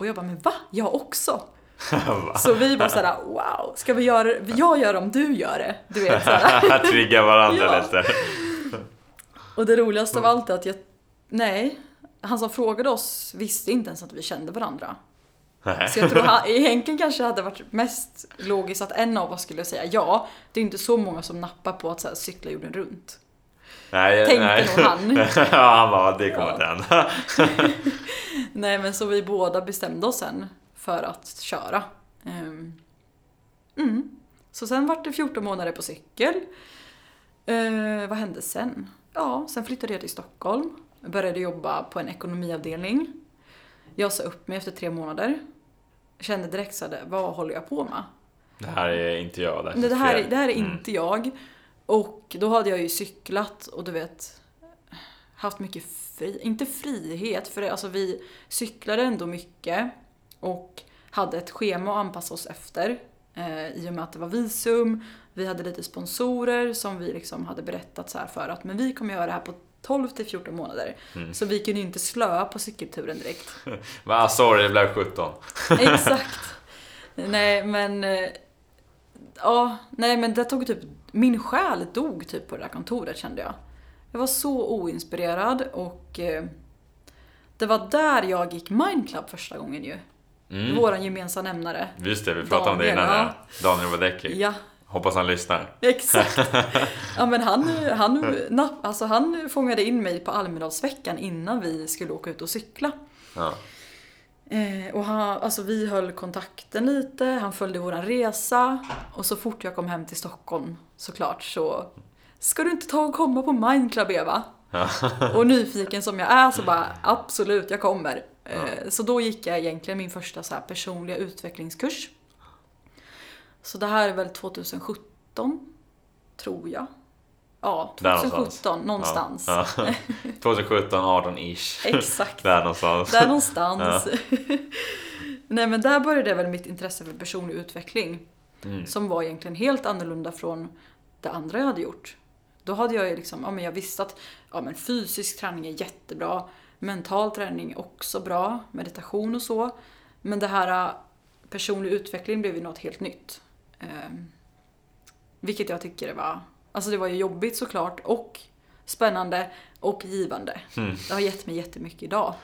Och jag bara, men va? Jag också? Så vi bara såhär, wow, ska vi göra det? Jag gör det om du gör det. Du vet såhär. Trigga varandra Ja. lite. Och det roligaste av allt är att jag, nej, han som frågade oss visste inte ens att vi kände varandra. Nej. Så jag tror han, egentligen kanske hade varit mest logiskt att en av oss skulle säga ja. Det är inte så många som nappar på att så här, cykla jorden runt. Nej, Tänkte nej. nog han. ja, han bara, det kommer inte hända. Nej men så vi båda bestämde oss sen för att köra. Ehm, Mm. Så sen vart det 14 månader på cykel. Eh, vad hände sen? Ja, sen flyttade jag till Stockholm. Jag började jobba på en ekonomiavdelning. Jag sa upp mig efter tre månader. Kände direkt så här, vad håller jag på med? Det här är inte jag. Det, Nej, det här, är- det här är Mm. inte jag. Och då hade jag ju cyklat och du vet haft mycket fri, inte frihet för alltså vi cyklade ändå mycket och hade ett schema att anpassa oss efter eh, i och med att det var visum. Vi hade lite sponsorer som vi liksom hade berättat så här för att men vi kommer göra det här på 12 till 14 månader. Mm. Så vi kunde ju inte slöa på cykelturen direkt. Ah, sorry, det blev 17. Exakt. Nej men... eh, Ja, nej men det tog typ... Min själ dog typ på det där kontoret kände jag. Jag var så oinspirerad och... eh, Det var där jag gick Mindclub första gången ju. Mm. Våran gemensamma nämnare. Just det, vi pratade om det Daniel, innan. ja. Ja. Daniel Wadecki. Ja, Hoppas han lyssnar. exakt. Ja men han, han, napp- alltså han fångade in mig på Almedalsveckan innan vi skulle åka ut och cykla. Ja. Eh, och han, alltså vi höll kontakten lite, han följde våran resa och så fort jag kom hem till Stockholm såklart så Ska du inte ta och komma på Mindclub Eva? och nyfiken som jag är så bara absolut, jag kommer. Eh, så då gick jag egentligen min första så här personliga utvecklingskurs. Så det här är väl 2017, tror jag. Ja, Där 2017 någonstans. Ja. Ja. 2017, 18-ish. Exakt. Där någonstans. Där någonstans. Nej men där började väl mitt intresse för personlig utveckling. Mm. Som var egentligen helt annorlunda från det andra jag hade gjort. Då hade jag ju liksom, ja men jag visste att ja, men fysisk träning är jättebra. Mental träning är också bra. Meditation och så. Men det här äh, personlig utveckling blev ju något helt nytt. Ehm, vilket jag tycker det var, alltså det var ju jobbigt såklart och spännande och givande. Mm. Det har gett mig jättemycket idag.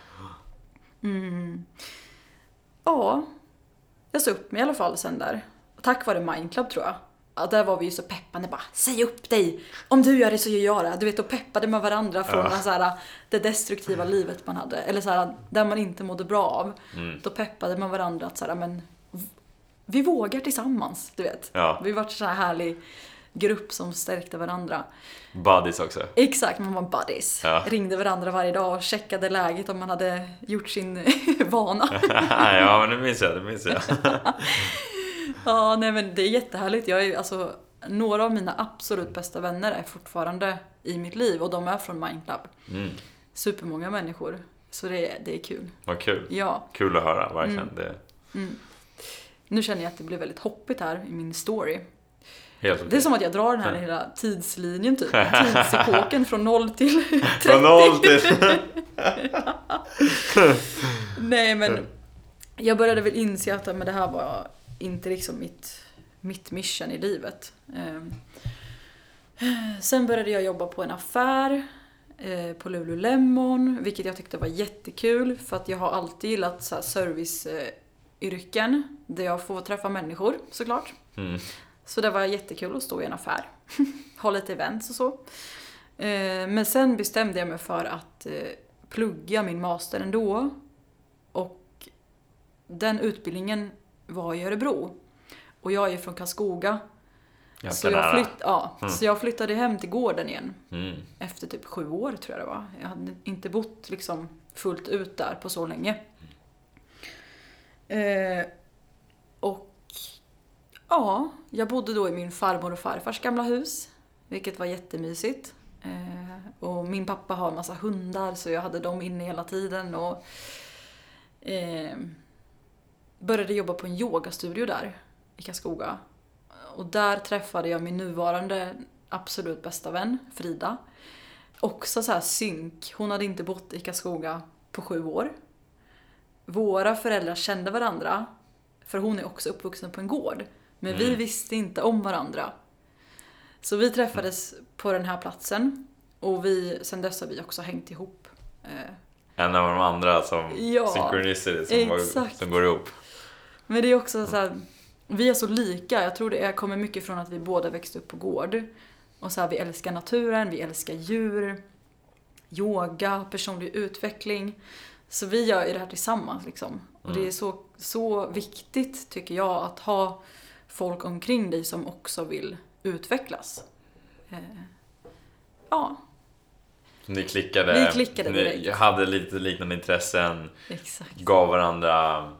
Mm. Ja, jag sa upp mig i alla fall sen där. Tack vare Mindclub tror jag. ja, där var vi ju så peppande bara Säg upp dig! Om du gör det så gör jag det. Du vet, då peppade man varandra från Ja. så här, det destruktiva livet man hade. Eller så här, där man inte mådde bra av. Mm. Då peppade man varandra att så här, men vi vågar tillsammans, du vet. Ja. Vi var en sån här härlig grupp som stärkte varandra. Buddies också. Exakt, man var buddies. Ja. Ringde varandra varje dag och checkade läget om man hade gjort sin vana. ja, men det minns jag. Det minns jag. Ja, nej men det är jättehärligt. Jag är, alltså, några av mina absolut bästa vänner är fortfarande i mitt liv och de är från Mindclub. Mm. Supermånga människor. Så det, är- det är kul. Vad kul. Ja, Kul att höra, verkligen. Mm. Det är nu känner jag att det blev väldigt hoppigt här i min story. Helt. Det är som att jag drar den här hela tidslinjen typ. Tidsepoken från 0 till 30. Från noll till... Nej men jag började väl inse att men det här var inte liksom mitt, mitt mission i livet. Ehm, Sen började jag jobba på en affär eh, på Lululemon, vilket jag tyckte var jättekul för att jag har alltid gillat så serviceyrken där jag får träffa människor såklart. Mm. Så det var jättekul att stå i en affär, ha lite events och så. Eh, Men sen bestämde jag mig för att eh, plugga min master ändå. Och den utbildningen var i Örebro. Och jag är från Karlskoga. Så jag, flytt, ja, Mm. så jag flyttade hem till gården igen. Mm. Efter typ sju år tror jag det var. Jag hade inte bott liksom fullt ut där på så länge. Eh, och ja, jag bodde då i min farmor och farfars gamla hus. Vilket var jättemysigt. Eh, och min pappa har en massa hundar så jag hade dem inne hela tiden. Och eh, började jobba på en yogastudio där i Karlskoga. Och där träffade jag min nuvarande absolut bästa vän, Frida. Också så här synk. Hon hade inte bott i Karlskoga på sju år. Våra föräldrar kände varandra, för hon är också uppvuxen på en gård. Men vi Mm. visste inte om varandra. Så vi träffades på den här platsen. Och vi, sen dess har vi också hängt ihop. Eh, En av de andra som Ja, synchronicity som, var, som går ihop. Men det är också så här, vi är så lika. Jag tror det är, kommer mycket från att vi båda växte upp på gård. Och så här, vi älskar naturen, vi älskar djur, yoga, personlig utveckling. Så vi gör ju det här tillsammans liksom. Och det är så, så viktigt tycker jag att ha folk omkring dig som också vill utvecklas. Eh, ja, Ni klickade. Vi klickade Ni hade lite liknande intressen. exakt. Gav varandra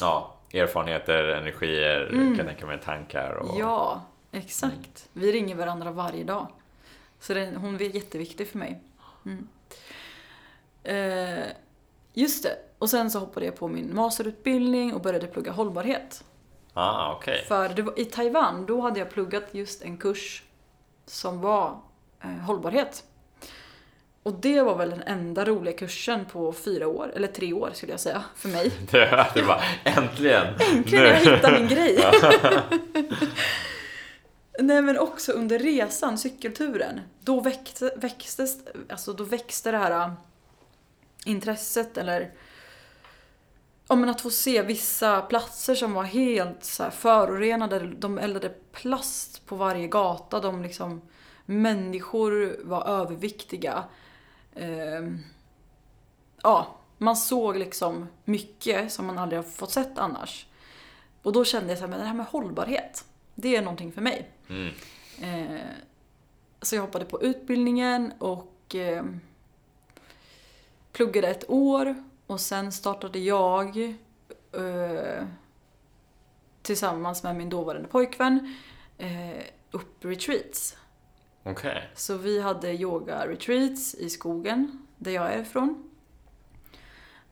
ja, erfarenheter, energier, Mm. kan tänka mig tankar. Och, Ja, exakt. Vi ringer varandra varje dag. Så det, hon är jätteviktig för mig. Mm. Eh, just det. Och sen så hoppade jag på min masterutbildning och började plugga hållbarhet. Ah, okej. För det i Taiwan, då hade jag pluggat just en kurs som var eh, hållbarhet. Och det var väl den enda roliga kursen på fyra år, eller tre år skulle jag säga, för mig. Det, det var äntligen! Äntligen jag hittade min grej! Nej men också under resan, cykelturen, då växte, växtes, alltså då växte det här äh, intresset eller Ja men att få se vissa platser som var helt så förorenade, de eldade plast på varje gata, de liksom Människor var överviktiga. Ehm, ja, man såg liksom mycket som man aldrig har fått sett annars. Och då kände jag så här, men det här med hållbarhet, det är någonting för mig. Mm. Eh, så jag hoppade på utbildningen och eh, pluggade ett år och sen startade jag eh, tillsammans med min dåvarande pojkvän eh, upp retreats. Okej. Så vi hade yoga-retreats i skogen, där jag är ifrån.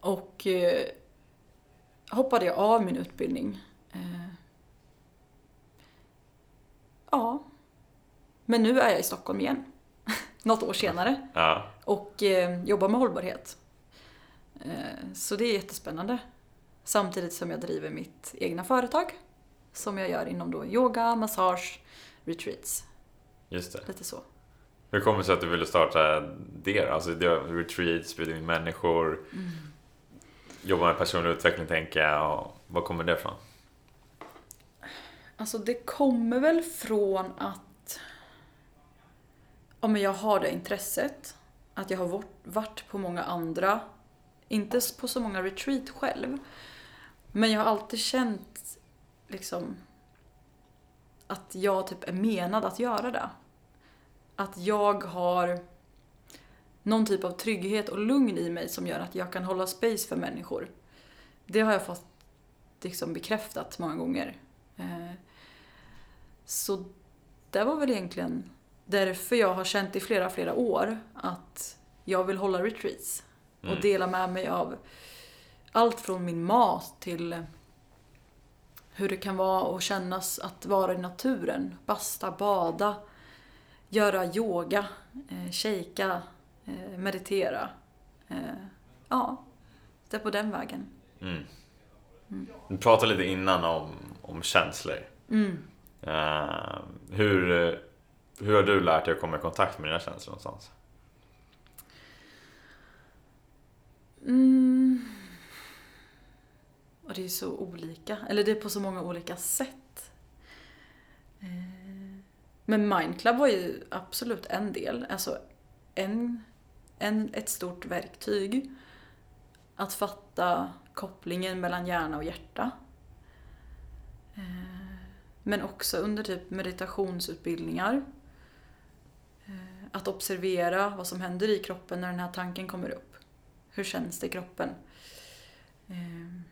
Och eh, hoppade jag av min utbildning. Eh, ja. Men nu är jag i Stockholm igen. Något år senare. Ja. Och eh, jobbar med hållbarhet. Eh, så det är jättespännande. Samtidigt som jag driver mitt egna företag. Som jag gör inom då yoga, massage, retreats. Just det. Lite så. Hur kommer det sig att du ville starta det då? Alltså, retreats, bjuda in människor, Mm. jobba med personlig utveckling tänker jag. Och var kommer det ifrån? Alltså det kommer väl från att ja, men jag har det intresset. Att jag har varit på många andra, inte på så många retreat själv. Men jag har alltid känt liksom att jag typ är menad att göra det. Att jag har någon typ av trygghet och lugn i mig som gör att jag kan hålla space för människor. Det har jag fått liksom bekräftat många gånger. Eh, så det var väl egentligen därför jag har känt i flera, flera år att jag vill hålla retreats. Och Mm. dela med mig av allt från min mat till hur det kan vara och kännas att vara i naturen. Basta, bada, göra yoga, eh, shaka, eh, meditera. Eh, ja, det är på den vägen. Mm. Du pratade lite innan om, om känslor. Mm. Eh, hur, hur har du lärt dig att komma i kontakt med dina känslor någonstans? Mm. Och det är så olika, eller det är på så många olika sätt. Eh, men Mindclub var ju absolut en del, alltså en, en, ett stort verktyg. Att fatta kopplingen mellan hjärna och hjärta. Eh, men också under typ meditationsutbildningar. Eh, att observera vad som händer i kroppen när den här tanken kommer upp. Hur känns det i kroppen? Ehm,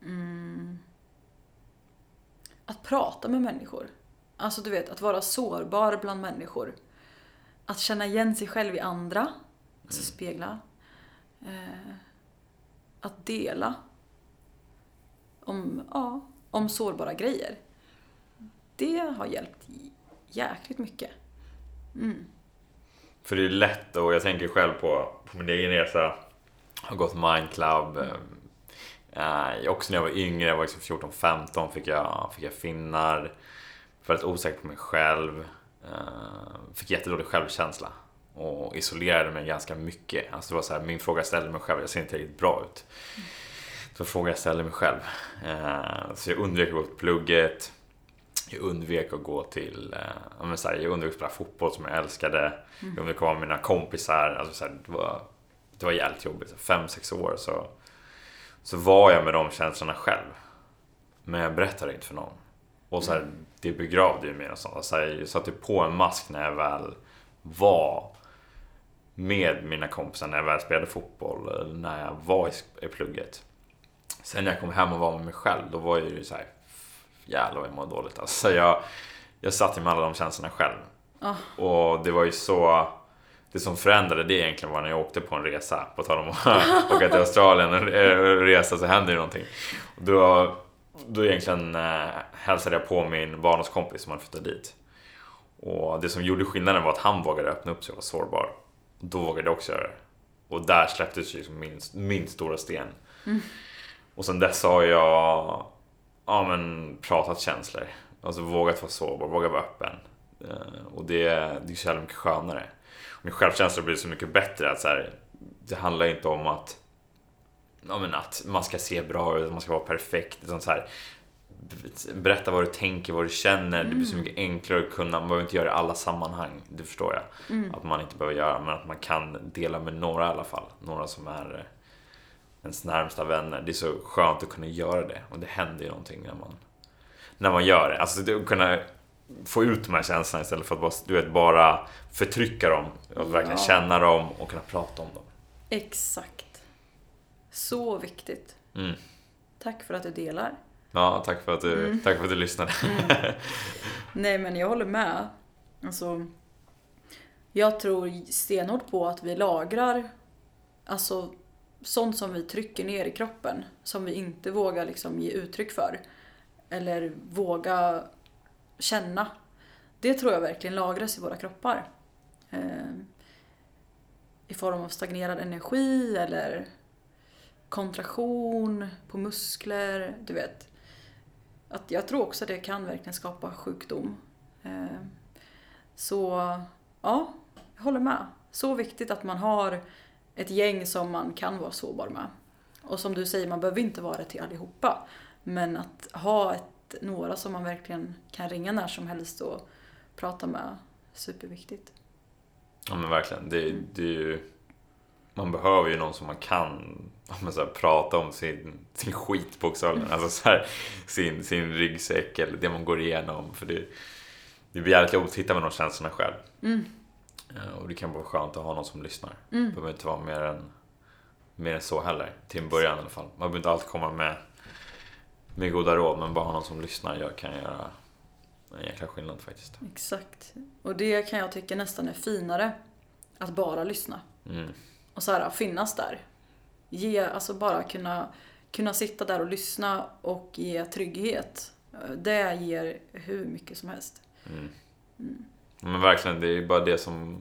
Mm. Att prata med människor. Alltså du vet, att vara sårbar bland människor. Att känna igen sig själv i andra. Alltså spegla. Eh, att dela. Om, ja, om sårbara grejer. Det har hjälpt jäkligt mycket. Mm. För det är lätt och jag tänker själv på, på min egen resa. Jag har gått Mindclub. Eh, eh också när jag var yngre, jag var liksom 14-15 fick jag, fick jag finnar. Väldigt osäker på mig själv. Eh, fick jättedålig självkänsla. Och isolerade mig ganska mycket. Alltså det var så här, min fråga jag ställde mig själv, jag ser inte riktigt bra ut. Så frågan jag ställde mig själv. Eh, så jag undvek att gå till plugget. Jag undvek att gå till, eh, men så här, jag undvek att spela fotboll som jag älskade. Jag undvek att vara med mina kompisar. Alltså, så här, det, var, det var jävligt jobbigt. Fem, sex år så, så var jag med de känslorna själv. Men jag berättade inte för någon. Och så här, det begravde ju mig någonstans. Så här, jag satte på en mask när jag väl var med mina kompisar när jag väl spelade fotboll. När jag var i, i plugget. Sen när jag kom hem och var med mig själv, då var jag ju så här, jävlar vad jag mådde dåligt. Alltså jag, jag satt ju med alla de känslorna själv. Ah. Och det var ju så, det som förändrade det egentligen var när jag åkte på en resa. På tal om att åka till Australien och resa så händer ju någonting. Och då, då egentligen eh, hälsade jag på min barndomskompis som hade flyttat dit. Och det som gjorde skillnaden var att han vågade öppna upp sig och var sårbar. Då vågade jag också göra det. Och där släpptes ju liksom min, min stora sten. Och sen dess har jag ja, men, pratat känslor. Alltså vågat vara sårbar, vågat vara öppen. Eh, Och det, det är så jävla mycket skönare. Min självkänsla blir så mycket bättre. Att så här, det handlar inte om att, ja, men att man ska se bra ut, man ska vara perfekt. Utan så här, berätta vad du tänker, vad du känner. Det blir så mycket enklare att kunna, man behöver inte göra det i alla sammanhang. Det förstår jag. Att man inte behöver göra, men att man kan dela med några i alla fall. Några som är ens närmsta vänner. Det är så skönt att kunna göra det. Och det händer ju någonting när man, när man gör det. Alltså att kunna få ut de här känslorna istället för att bara, du vet, bara förtrycka dem. Att verkligen Ja. känna dem och kunna prata om dem. Exakt. Så viktigt. Mm. Tack för att du delar. Ja, tack för att du, Mm. tack för att du lyssnade. Nej men jag håller med. Alltså, jag tror stenhårt på att vi lagrar alltså, sånt som vi trycker ner i kroppen. Som vi inte vågar liksom ge uttryck för. Eller våga känna. Det tror jag verkligen lagras i våra kroppar. Eh, I form av stagnerad energi eller kontraktion på muskler, du vet. Att jag tror också det kan verkligen skapa sjukdom. Eh, Så ja, jag håller med. Så viktigt att man har ett gäng som man kan vara sårbar med. Och som du säger, man behöver inte vara det till allihopa. Men att ha ett några som man verkligen kan ringa när som helst och prata med. Superviktigt. Ja men verkligen. Det, det är ju, man behöver ju någon som man kan men så här, prata om sin, sin skit bokstavligen. Alltså så här, sin, sin ryggsäck eller det man går igenom. För det, det blir jävligt jobbigt att hitta med de känslorna själv. Mm. Eh, Och det kan vara skönt att ha någon som lyssnar. Mm. Det behöver inte vara mer än, mer än så heller. Till en början i alla fall. Man behöver inte alltid komma med, med goda råd. Men bara ha någon som lyssnar gör, kan göra en jäkla skillnad faktiskt. Exakt. Och det kan jag tycka nästan är finare. Att bara lyssna. Mm. Och så här, finnas där. Ge, alltså bara kunna, kunna sitta där och lyssna och ge trygghet. Det ger hur mycket som helst. Mm. Men verkligen, det är bara det som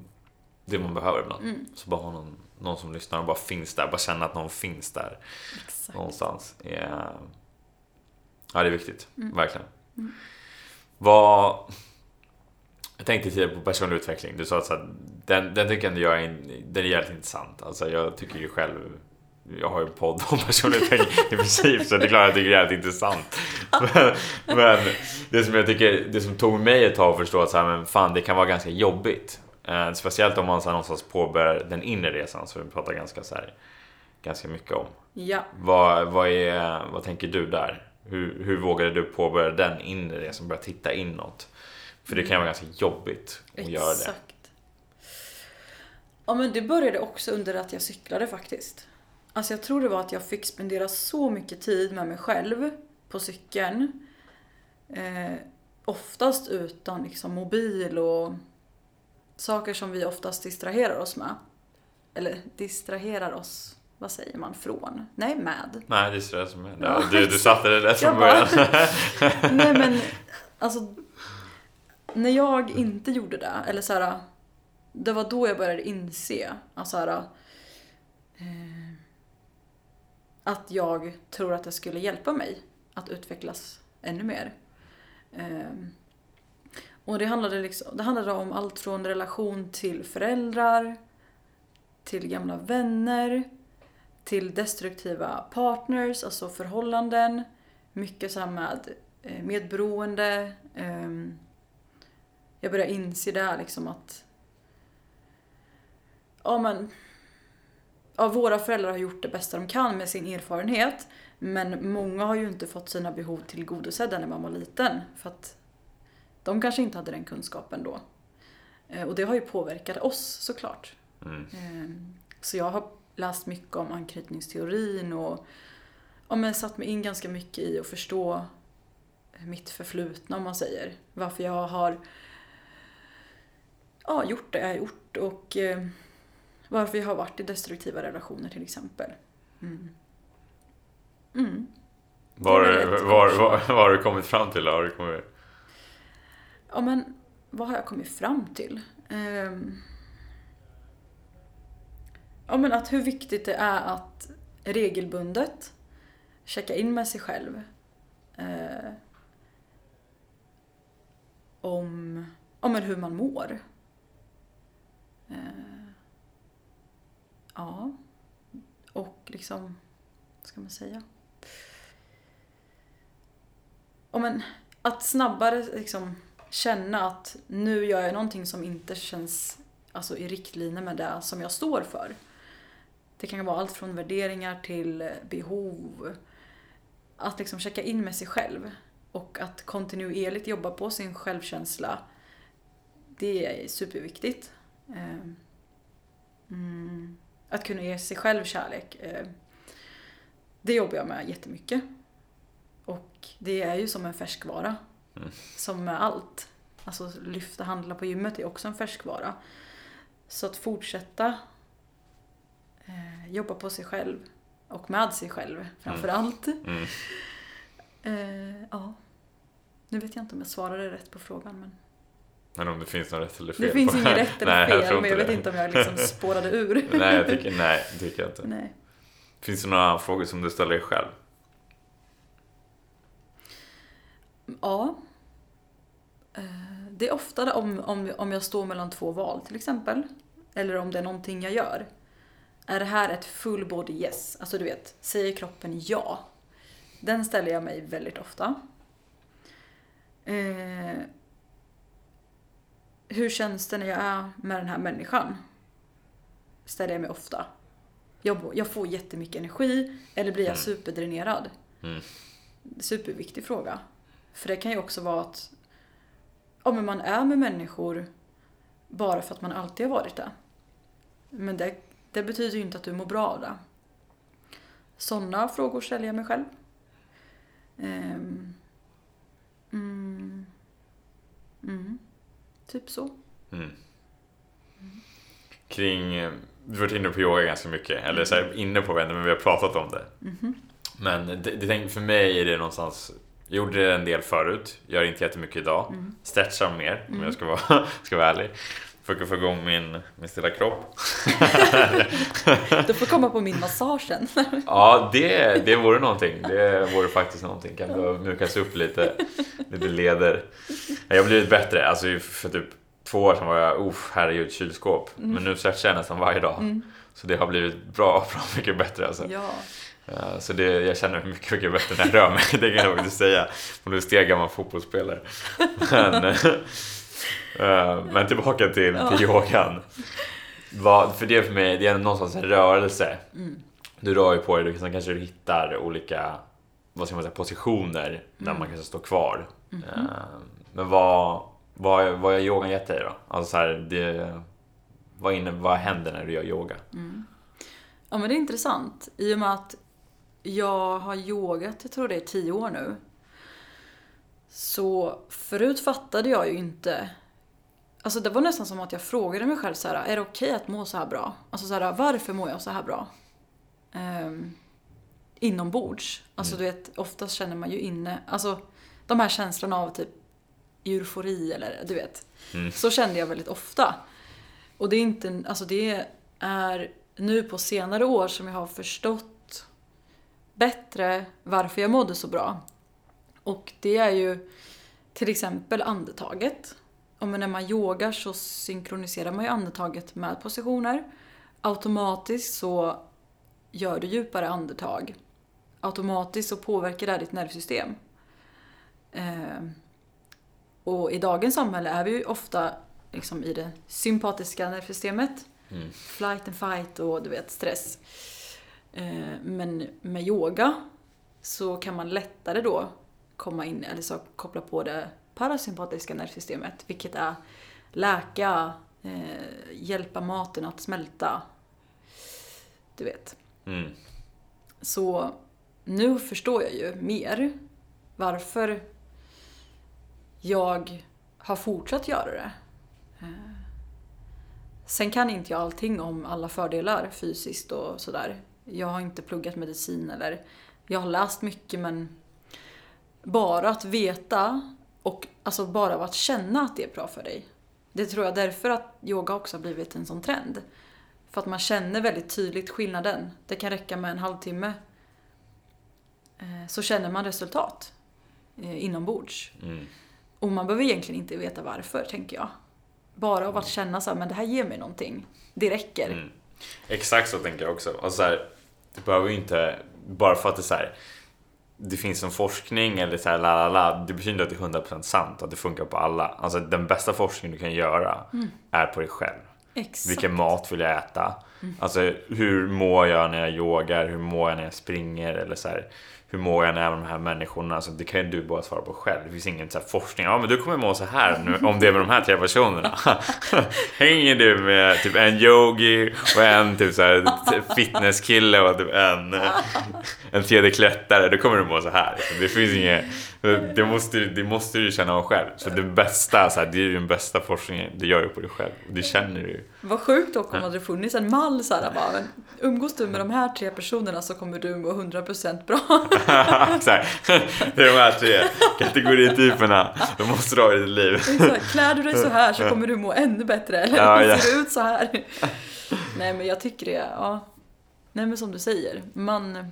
det man behöver ibland. Mm. Så bara ha någon, någon som lyssnar och bara finns där. Bara känna att någon finns där Exakt. någonstans. Är, ja, det är viktigt. Mm. Verkligen. Vad... Jag tänkte tidigare på personlig utveckling. Du sa att så här, den, den tycker ändå jag är, den är jävligt intressant. Alltså jag tycker ju själv jag har ju en podd om personlig utveckling i princip så det är klart jag tycker det är jävligt intressant. Men, men det som jag tycker, det som tog mig ett tag att förstå att så här, men fan det kan vara ganska jobbigt. Eh, speciellt om man så här, någonstans påbörjar den inre resan som vi pratar ganska, så här, ganska mycket om. Ja. Vad, vad, är, vad tänker du där? Hur, hur vågade du påbörja den inre resan, börja titta inåt? För det kan vara ganska jobbigt att göra det. Exakt. Ja men det började också under att jag cyklade faktiskt. Alltså jag tror det var att jag fick spendera så mycket tid med mig själv på cykeln. Eh, oftast utan liksom mobil och saker som vi oftast distraherar oss med. Eller distraherar oss, vad säger man, från? Nej, med. Nej, det som är. Ja, du, du satte det rätt från början. Nej men, alltså. När jag inte gjorde det, eller så här. Det var då jag började inse att så här, eh, att jag tror att det skulle hjälpa mig att utvecklas ännu mer. Ehm, och det handlade, liksom, det handlade om allt från relation till föräldrar, till gamla vänner, till destruktiva partners, alltså förhållanden. Mycket så här med eh, medberoende. Ehm, jag började inse där liksom att ja men ja, våra föräldrar har gjort det bästa de kan med sin erfarenhet. Men många har ju inte fått sina behov tillgodosedda när man var liten. För att de kanske inte hade den kunskapen då. Eh, Och det har ju påverkat oss såklart. Mm. Ehm, Så jag har läst mycket om anknytningsteorin och ja, men satt mig in ganska mycket i att förstå mitt förflutna om man säger. Varför jag har ja, gjort det jag har gjort och eh, varför jag har varit i destruktiva relationer till exempel. Mm. Mm. Vad har du kommit fram till? Har du kommit... Ja men vad har jag kommit fram till? Ehm, Ja men att hur viktigt det är att regelbundet checka in med sig själv. Eh, om, men hur man mår. Eh, ja. Och liksom, vad ska man säga? Ja, men att snabbare liksom känna att nu gör jag någonting som inte känns alltså, i riktlinje med det som jag står för. Det kan vara allt från värderingar till behov. Att liksom checka in med sig själv. Och att kontinuerligt jobba på sin självkänsla. Det är superviktigt. Ehm, mm, att kunna ge sig själv kärlek. eh, Det jobbar jag med jättemycket. Och det är ju som en färskvara. Mm. Som med allt. Alltså lyfta, handla på gymmet är också en färskvara. Så att fortsätta eh, jobba på sig själv och med sig själv framför allt. Mm. Eh, ja. Nu vet jag inte om jag svarade rätt på frågan men Men om det finns något rätt eller fel? det finns på- inget rätt eller Nej, jag fel tror men jag inte vet det. inte om jag liksom spårade ur. Nej, jag tycker, nej, det tycker jag inte. Nej. Finns det några frågor som du ställer dig själv? Ja. Eh, Det är ofta om, om, om jag står mellan två val till exempel. Eller om det är någonting jag gör. Är det här ett full body yes? Alltså du vet, säger kroppen ja? Den ställer jag mig väldigt ofta. Eh, hur känns det när jag är med den här människan? Ställer jag mig ofta. Jag, jag får jättemycket energi eller blir jag Mm. superdränerad? Mm. Superviktig fråga. För det kan ju också vara att ja, men man är med människor bara för att man alltid har varit det. Men det, det betyder ju inte att du mår bra av det. Sådana frågor ställer jag mig själv. Ehm, mm, mm, typ så. Mm. Kring, du har varit inne på yoga ganska mycket, eller så här, inne på det, men vi har pratat om det. Mhm. Men det, det, för mig är det någonstans, jag gjorde det en del förut, gör inte jättemycket idag. Mm. Stretchar mer om Mm. jag ska vara, ska vara ärlig. Försöker få igång min, min lilla kropp. Du får komma på min massage sen. Ja, det, det vore någonting. Det vore faktiskt någonting. Kan behöva mjukas upp lite, lite leder. Jag har blivit bättre. Alltså för typ två år sedan var jag, uff, herregud, kylskåp. Men nu stretchar jag nästan varje dag. Mm. Så det har blivit bra, bra mycket bättre alltså. Ja. Ja, Så det, jag känner mig mycket, mycket bättre när jag rör mig. Det kan jag faktiskt säga. Nu är jag gammal fotbollsspelare. Men, eh, men tillbaka till, till yogan. För det för mig, det är någonstans en rörelse. Mm. Du rör ju på dig, du- sen kanske du hittar olika vad ska man säga, positioner där Mm. man kanske står kvar. Eh, Men vad, vad, vad har yogan gett dig då? Alltså så här, det, vad, inne, vad händer när du gör yoga? Mm. Ja men det är intressant. I och med att jag har yogat, jag tror det är tio år nu. Så förut fattade jag ju inte Alltså det var nästan som att jag frågade mig själv så här, är det okej att må så här bra? Alltså så här, varför mår jag så här bra? Um, inombords. Alltså du vet, oftast känner man ju inne, alltså de här känslorna av typ eufori eller du vet. Mm. Så kände jag väldigt ofta. Och det är inte, alltså det är nu på senare år som jag har förstått bättre varför jag mådde så bra. Och det är ju till exempel andetaget. Och när man yogar så synkroniserar man ju andetaget med positioner. Automatiskt så gör du djupare andetag. Automatiskt så påverkar det ditt nervsystem. Eh, och i dagens samhälle är vi ju ofta liksom i det sympatiska nervsystemet. Mm. Flight and fight och du vet stress. Eh, men med yoga så kan man lättare då komma in, eller så koppla på det parasympatiska nervsystemet. Vilket är läka, eh, hjälpa maten att smälta. Du vet. Mm. Så nu förstår jag ju mer varför jag har fortsatt göra det. Eh, Sen kan inte jag allting om alla fördelar fysiskt och sådär. Jag har inte pluggat medicin eller jag har läst mycket men bara att veta och alltså bara av att känna att det är bra för dig. Det tror jag därför att yoga också har blivit en sån trend. För att man känner väldigt tydligt skillnaden. Det kan räcka med en halvtimme. eh, Så känner man resultat eh, inombords. Mm. Och man behöver egentligen inte veta varför, tänker jag. Bara av att känna så här, men det här ger mig någonting. Det räcker. Mm. Exakt så tänker jag också. Alltså så här, det behöver ju inte, bara för att det är så här, det finns en forskning eller så här, la, la, la, det betyder inte att det är 100% sant att det funkar på alla. Alltså den bästa forskningen du kan göra är på dig själv. Exakt. Vilken mat vill jag äta? Alltså hur mår jag när jag yogar? Hur mår jag när jag springer? Eller så här, hur mår jag när jag är med de här människorna? Alltså, det kan ju du bara svara på själv. Det finns ingen så här forskning. Ja, men du kommer må så här nu om det är med de här tre personerna. Hänger du med typ en yogi och en typ så här fitnesskille och typ en, en tredje klättare, då kommer du må så här. Det finns inget, det måste, det måste du känna av själv. Så det bästa, så här, det är ju den bästa forskningen, det gör du på dig själv. Det känner du ju. Vad sjukt dock om det hade funnits en mall så här, bara, umgås du med de här tre personerna så kommer du må 100% bra. Exakt. Det är de här tre kategorityperna. De måste du ha i ditt liv. Exakt. Klär du dig så här så kommer du må ännu bättre. Eller Ja, ja. ser du ut så här. Nej men jag tycker det, ja. Nej men som du säger, man,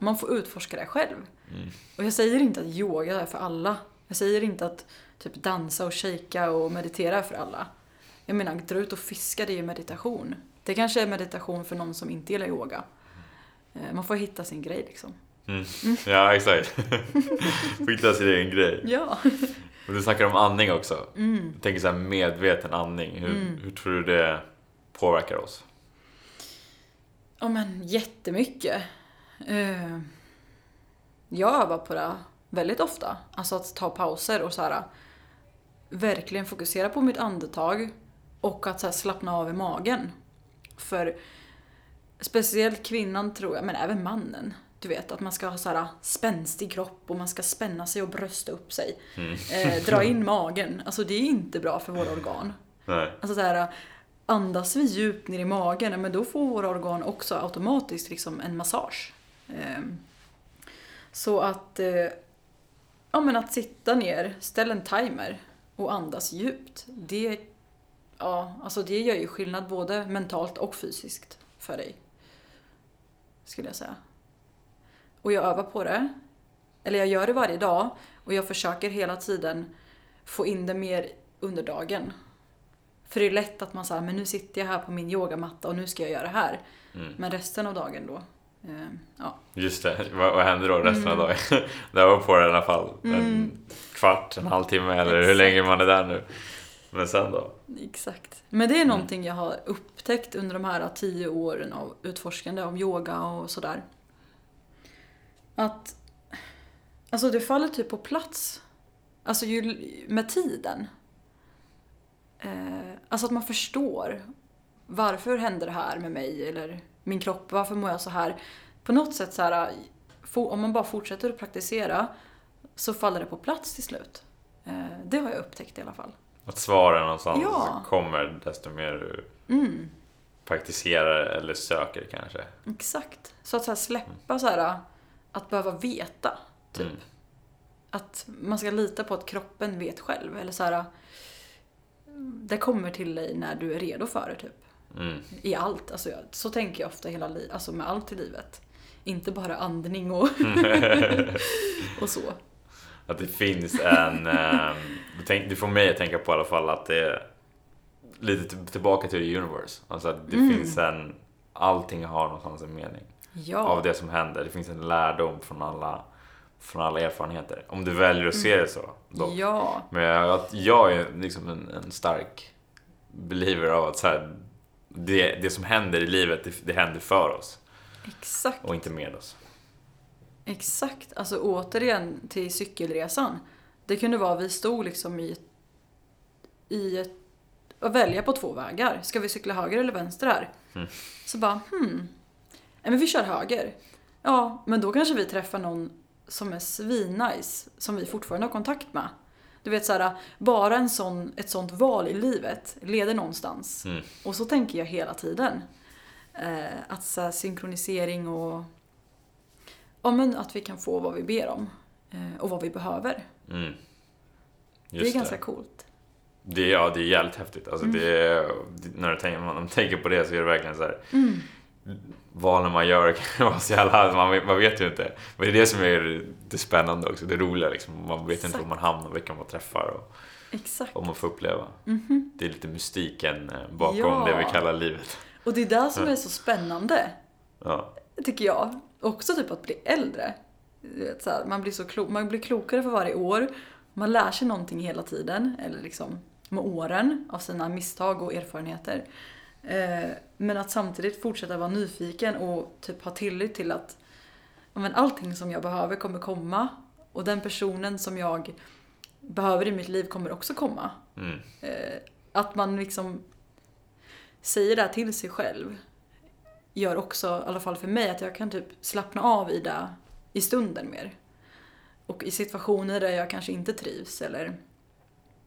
man får utforska det själv. Mm. Och jag säger inte att yoga är för alla. Jag säger inte att typ dansa och shaka och meditera är för alla. Jag menar, dra ut och fiska det är ju meditation. Det kanske är meditation för någon som inte gillar yoga. Eh, Man får hitta sin grej liksom. Mm. Ja, exakt. Få hitta sin egen grej. Ja. Och du snackar om andning också. Mm. Jag tänker så här medveten andning. Hur, hur tror du det påverkar oss? Ja men jättemycket. Eh, jag övar på det väldigt ofta. Alltså att ta pauser och så här verkligen fokusera på mitt andetag och att så här slappna av i magen. För speciellt kvinnan tror jag, men även mannen. Du vet att man ska ha så här spänstig kropp och man ska spänna sig och brösta upp sig. Eh, dra in magen. Alltså det är inte bra för våra organ. Nej. Alltså så här, andas vi djupt ner i magen, men då får våra organ också automatiskt liksom en massage. Ehm, Så att, eh, ja men att sitta ner, ställ en timer och andas djupt. Det, ja, alltså det gör ju skillnad både mentalt och fysiskt för dig. Skulle jag säga. Och jag övar på det. Eller jag gör det varje dag och jag försöker hela tiden få in det mer under dagen. För det är lätt att man säger, men nu sitter jag här på min yogamatta och nu ska jag göra det här. Mm. Men resten av dagen då, ja. Just det, vad, vad händer då resten Mm. av dagen? Där var på det i alla fall. En kvart, en halvtimme eller hur Exakt. länge man är där nu. Men sen då? Exakt. Men det är någonting jag har upptäckt under de här tio åren av utforskande av yoga och sådär. Att, alltså det faller typ på plats. Alltså ju, med tiden. Eh, alltså att man förstår. Varför händer det här med mig? Eller min kropp, varför mår jag så här? På något sätt så här, om man bara fortsätter att praktisera så faller det på plats till slut. Eh, det har jag upptäckt i alla fall. Att svaren någonstans Ja. kommer desto mer du Mm. praktiserar eller söker kanske. Exakt. Så att så släppa så här, att behöva veta, typ. Mm. Att man ska lita på att kroppen vet själv. Eller så här, det kommer till dig när du är redo för det, typ. Mm. I allt. Alltså, så tänker jag ofta hela livet, alltså med allt i livet. Inte bara andning och, och så. Att det finns en... ehm, det får mig att tänka på i alla fall att det är lite till- tillbaka till the universe. Alltså att det Mm. finns en... Allting har någonstans en mening Ja. av det som händer. Det finns en lärdom från alla, från alla erfarenheter. Om du väljer att se det så. Dock. Mm. Ja. Men jag, jag är liksom en, en stark believer av att så här, det, det som händer i livet, det, det händer för oss Exakt. och inte med oss. Exakt. Alltså återigen till cykelresan. Det kunde vara, vi stod liksom i, i ett, att välja på två vägar. Ska vi cykla höger eller vänster här? Mm. Så bara, hmm. Nej men vi kör höger. Ja, men då kanske vi träffar någon som är svinnice, som vi fortfarande har kontakt med. Du vet såhär, bara en sån, ett sånt val i livet leder någonstans. Mm. Och så tänker jag hela tiden. Eh, att så här, synkronisering och Ja men att vi kan få vad vi ber om. Eh, och vad vi behöver. Mm. det är Just ganska coolt. Det, ja, det är jävligt häftigt. Alltså, Mm. det, är- det, när du tänker, man, man tänker på det så är det verkligen så här. Mm. Valen man gör kan vara så jävla... Man, man vet ju inte. Men det är det som är det spännande också. Det roliga liksom. Man vet inte Exakt. var man hamnar, vilka man träffar och Exakt. vad man får uppleva. Mhm. Det är lite mystiken eh, bakom Ja. det vi kallar livet. Och det är det som är så spännande. Ja. Tycker jag. Också typ att bli äldre. Vet, här, man, blir så klo- man blir klokare för varje år. Man lär sig någonting hela tiden. Eller liksom med åren av sina misstag och erfarenheter. Eh, men att samtidigt fortsätta vara nyfiken och typ ha tillit till att men allting som jag behöver kommer komma. Och den personen som jag behöver i mitt liv kommer också komma. Mm. Eh, att man liksom säger det här till sig själv gör också, i alla fall för mig, att jag kan typ slappna av i det i stunden mer. Och i situationer där jag kanske inte trivs eller...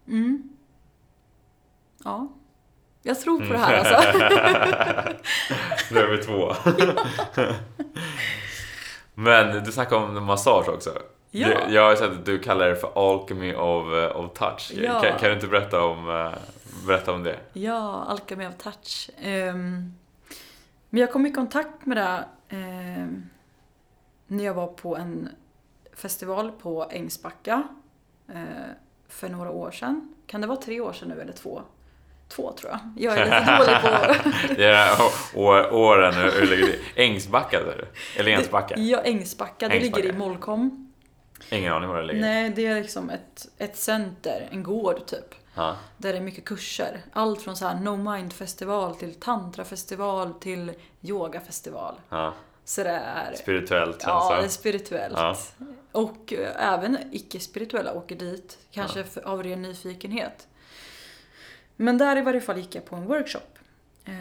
Mm. Ja. Jag tror på det här alltså. Nu är vi två. Men du snackade om massage också. Ja. Du, jag har sett att du kallar det för Alchemy of, of touch. Ja. Kan, kan du inte berätta om, eh, berätta om det? Ja, Alchemy of touch. Ehm, men jag kom i kontakt med det ehm, när jag var på en festival på Ängsbacka eh, för några år sedan. Kan det vara tre år sedan nu eller två? Två tror jag. Jag är lite dålig på... Är år, åren, hur ligger det? Ängsbacka säger du? Eller Ensbacka? Ja, Ängsbacka. Det Ängsbacka. ligger i Molkom. Ingen aning var det ligger. Nej, det är liksom ett, ett center, en gård typ. Ja. Där det är mycket kurser. Allt från så här No Mind festival till tantrafestival till yogafestival. Ja. Så det är... Spirituellt Ja, det är spirituellt. Ja. Och eh, även icke-spirituella åker dit. Kanske för, av ren nyfikenhet. Men där i varje fall gick jag på en workshop. Eh,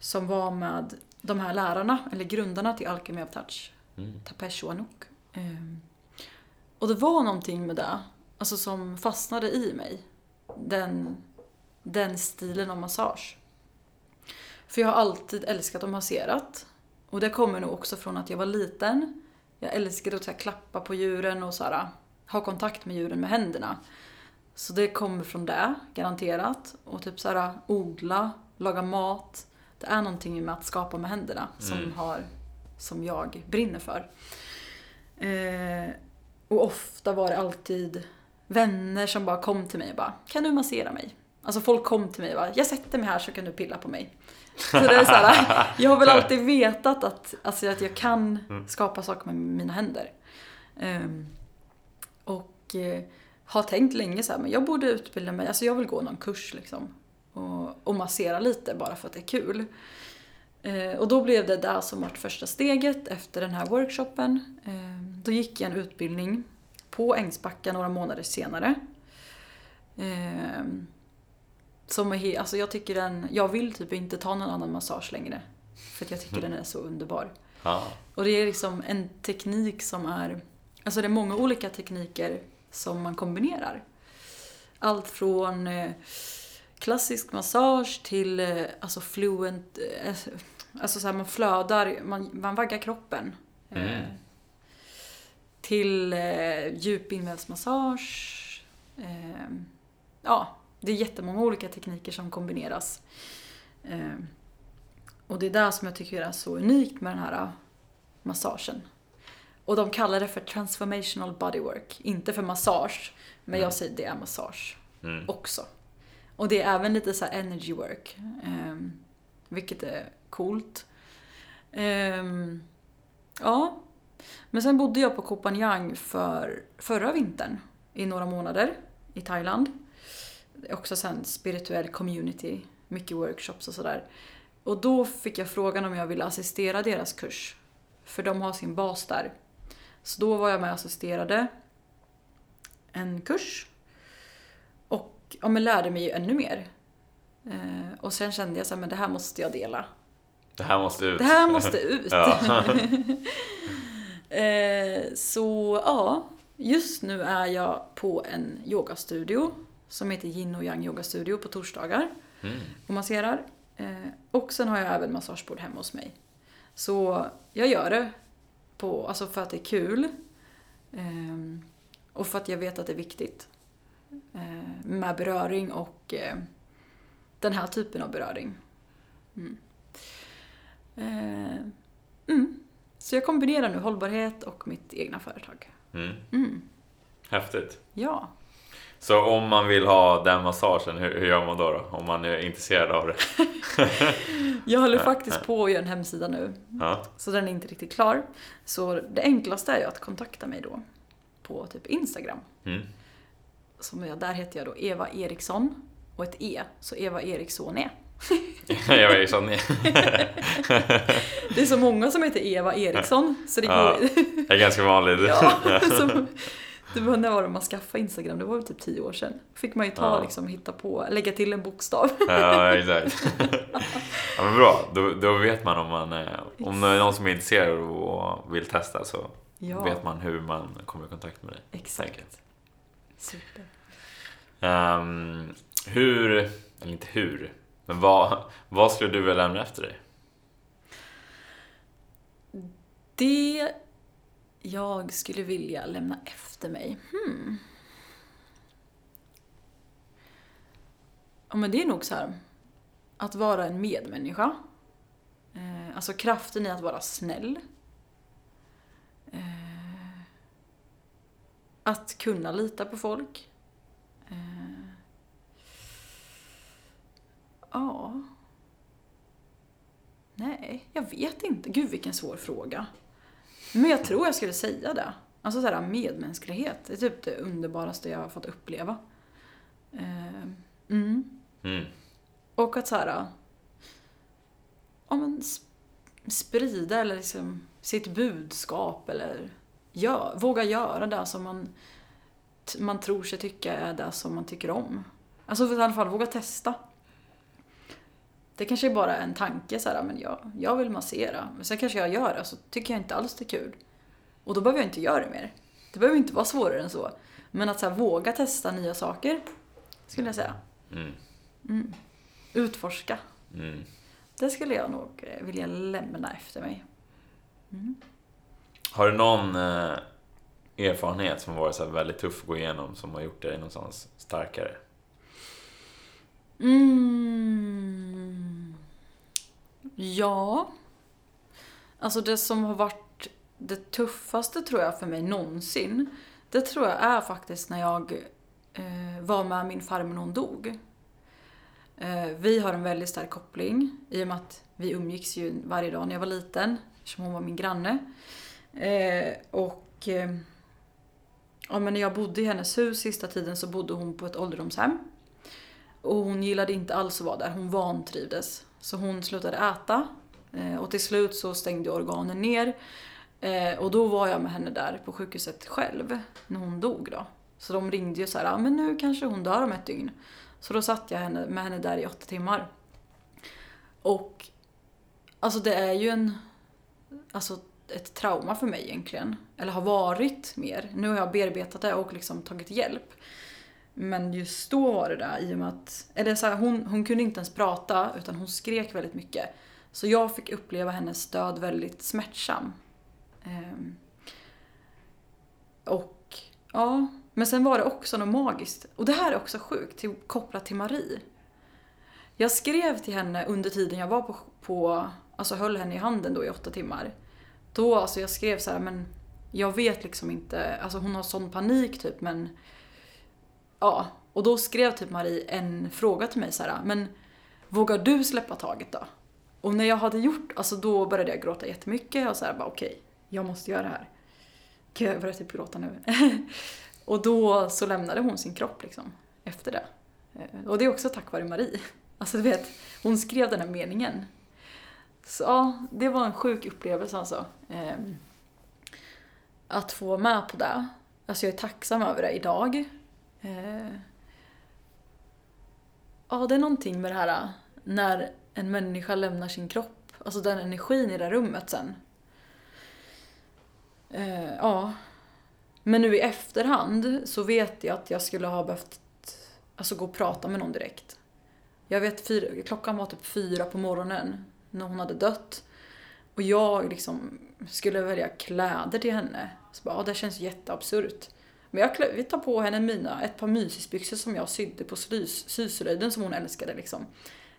som var med de här lärarna, eller grundarna till Alchemy of Touch. Mm. Tapesh och Anouk. Eh, och det var någonting med det, alltså som fastnade i mig. Den, den stilen av massage. För jag har alltid älskat att masserat. Och det kommer nog också från att jag var liten. Jag älskade att så klappa på djuren och så här, ha kontakt med djuren med händerna. Så det kommer från det, garanterat. Och typ så här, odla, laga mat. Det är någonting med att skapa med händerna som, Mm. har, som jag brinner för. Eh, och ofta var det alltid vänner som bara kom till mig och bara Kan du massera mig? Alltså folk kom till mig och bara Jag sätter mig här så kan du pilla på mig. Så det är så här, jag har väl alltid vetat att, alltså att jag kan skapa saker med mina händer. Ehm, och eh, har tänkt länge så här, men jag borde utbilda mig, alltså jag vill gå någon kurs liksom. Och, och massera lite bara för att det är kul. Eh, och då blev det där som vart första steget efter den här workshopen. Eh, då gick jag en utbildning på Ängsbacka några månader senare. Eh, som är alltså jag tycker den, jag vill typ inte ta någon annan massage längre. För att jag tycker den är så underbar. Ja. Och det är liksom en teknik som är, alltså det är många olika tekniker som man kombinerar. Allt från eh, klassisk massage till eh, alltså fluent, eh, alltså så här man flödar, man, man vaggar kroppen. Mm. Till eh, djup invävsmassage. Eh, ja, det är jättemånga olika tekniker som kombineras. Eh, och det är där som jag tycker är så unikt med den här massagen. Och de kallar det för transformational bodywork. Inte för massage, men Mm. jag säger det är massage Mm. också. Och det är även lite så här energy work. ehm, vilket är coolt. Ehm, ja. Men sen bodde jag på Koh Phangan för förra vintern i några månader i Thailand. Också sen spirituell community, mycket workshops och sådär. Och då fick jag frågan om jag ville assistera deras kurs. För de har sin bas där. Så då var jag med och assisterade en kurs. Och ja, men lärde mig ju ännu mer. Eh, och sen kände jag så här, men det här måste jag dela. Det här måste ut. Det här måste ut. Eh, så ja, just nu är jag på en yogastudio som heter Yin och Yang Yoga Studio på torsdagar Mm. och masserar. Eh, och sen har jag även massagebord hemma hos mig. Så jag gör det på, alltså för att det är kul. ehm, och för att jag vet att det är viktigt. eh, med beröring och eh, den här typen av beröring. Mm. Eh, mm. Så jag kombinerar nu hållbarhet och mitt egna företag. Mm. Mm. Häftigt. Ja. Så om man vill ha den massagen, hur, hur gör man då, då? Om man är intresserad av det? Jag håller faktiskt på att göra en hemsida nu. Ja. Så den är inte riktigt klar. Så det enklaste är ju att kontakta mig då på typ Instagram. Mm. Som jag, där heter jag då Eva Eriksson och ett E, så Eva Eriksson är. jag är sån. Det är så många som heter Eva Eriksson så det Ja. går Det är ganska vanligt. ja, så, det var när var det man skaffade Instagram? Det var väl typ tio år sedan. fick man ju ta Ja. liksom, hitta på, lägga till en bokstav. Ja, exakt. Ja, men bra, då, då vet man om man eh, om det är någon som är intresserad och vill testa så Ja, vet man hur man kommer i kontakt med dig. exakt. Super. Ehm, hur, eller inte hur, men vad, vad skulle du vilja lämna efter dig? Det jag skulle vilja lämna efter mig? Hmm. Ja, men det är nog så här. Att vara en medmänniska. Eh, alltså kraften i att vara snäll. Eh, att kunna lita på folk. Eh, ja. Nej, jag vet inte. Gud vilken svår fråga. Men jag tror jag skulle säga det. Alltså så här medmänsklighet. Det är typ det underbaraste jag har fått uppleva. Eh, mm. Mm. Och att så här, ja, men sp- sprida eller liksom sitt budskap eller gör, våga göra det som man, man tror sig tycka är det som man tycker om. Alltså för i alla fall våga testa. Det kanske är bara en tanke så här, men jag, jag vill massera. Men sen kanske jag gör det så tycker jag inte alls det är kul. Och då behöver jag inte göra det mer. Det behöver inte vara svårare än så. Men att så här, våga testa nya saker, skulle jag säga. Mm. Utforska. Mm. Det skulle jag nog eh, vilja lämna efter mig. Har du någon eh, erfarenhet som varit så väldigt tuff att gå igenom som har gjort dig någonstans starkare? Mm. Ja. Alltså det som har varit det tuffaste tror jag för mig någonsin. Det tror jag är faktiskt när jag eh, var med min farmor när hon dog. Eh, vi har en väldigt stark koppling i och med att vi umgicks ju varje dag när jag var liten. Eftersom hon var min granne. Eh, och eh, ja, men när jag bodde i hennes hus sista tiden så bodde hon på ett ålderdomshem. Och hon gillade inte alls att vara där, hon vantrivdes. Så hon slutade äta eh, och till slut så stängde organen ner. Eh, och då var jag med henne där på sjukhuset själv, när hon dog då. Så de ringde ju så här, ah, men nu kanske hon dör om ett dygn. Så då satt jag henne, med henne där i åtta timmar. Och alltså det är ju en, alltså ett trauma för mig egentligen. Eller har varit mer. Nu har jag bearbetat det och liksom tagit hjälp. Men just då var det där i och med att, eller så här, hon, hon kunde inte ens prata utan hon skrek väldigt mycket. Så jag fick uppleva hennes död väldigt smärtsam. Ehm. och ja, men sen var det också något magiskt. Och det här är också sjukt, till, kopplat till Marie. Jag skrev till henne under tiden jag var på, på alltså höll henne i handen då i åtta timmar. Då, alltså jag skrev så här, men jag vet liksom inte, alltså hon har sån panik typ men Ja, och då skrev typ Marie en fråga till mig så här, men vågar du släppa taget då? Och när jag hade gjort, alltså då började jag gråta jättemycket och så här bara okej, jag måste göra det här. Gud, jag börjar typ gråta nu. och då så lämnade hon sin kropp liksom, efter det. Eh, och det är också tack vare Marie. Alltså du vet, hon skrev den här meningen. Så ja, det var en sjuk upplevelse alltså. Ehm, att få vara med på det. Alltså jag är tacksam över det idag. Eh, Ja, det är någonting med det här eh, när en människa lämnar sin kropp. Alltså den energin i det rummet sen. Eh, ja. Men nu i efterhand så vet jag att jag skulle ha behövt alltså, gå och prata med någon direkt. Jag vet, fyra, klockan var typ fyra på morgonen när hon hade dött. Och jag liksom skulle välja kläder till henne. Så bara, ja, det känns jätteabsurt. Men jag vi tar på henne mina, ett par mysisbyxor som jag sydde på slys- syslöjden som hon älskade liksom.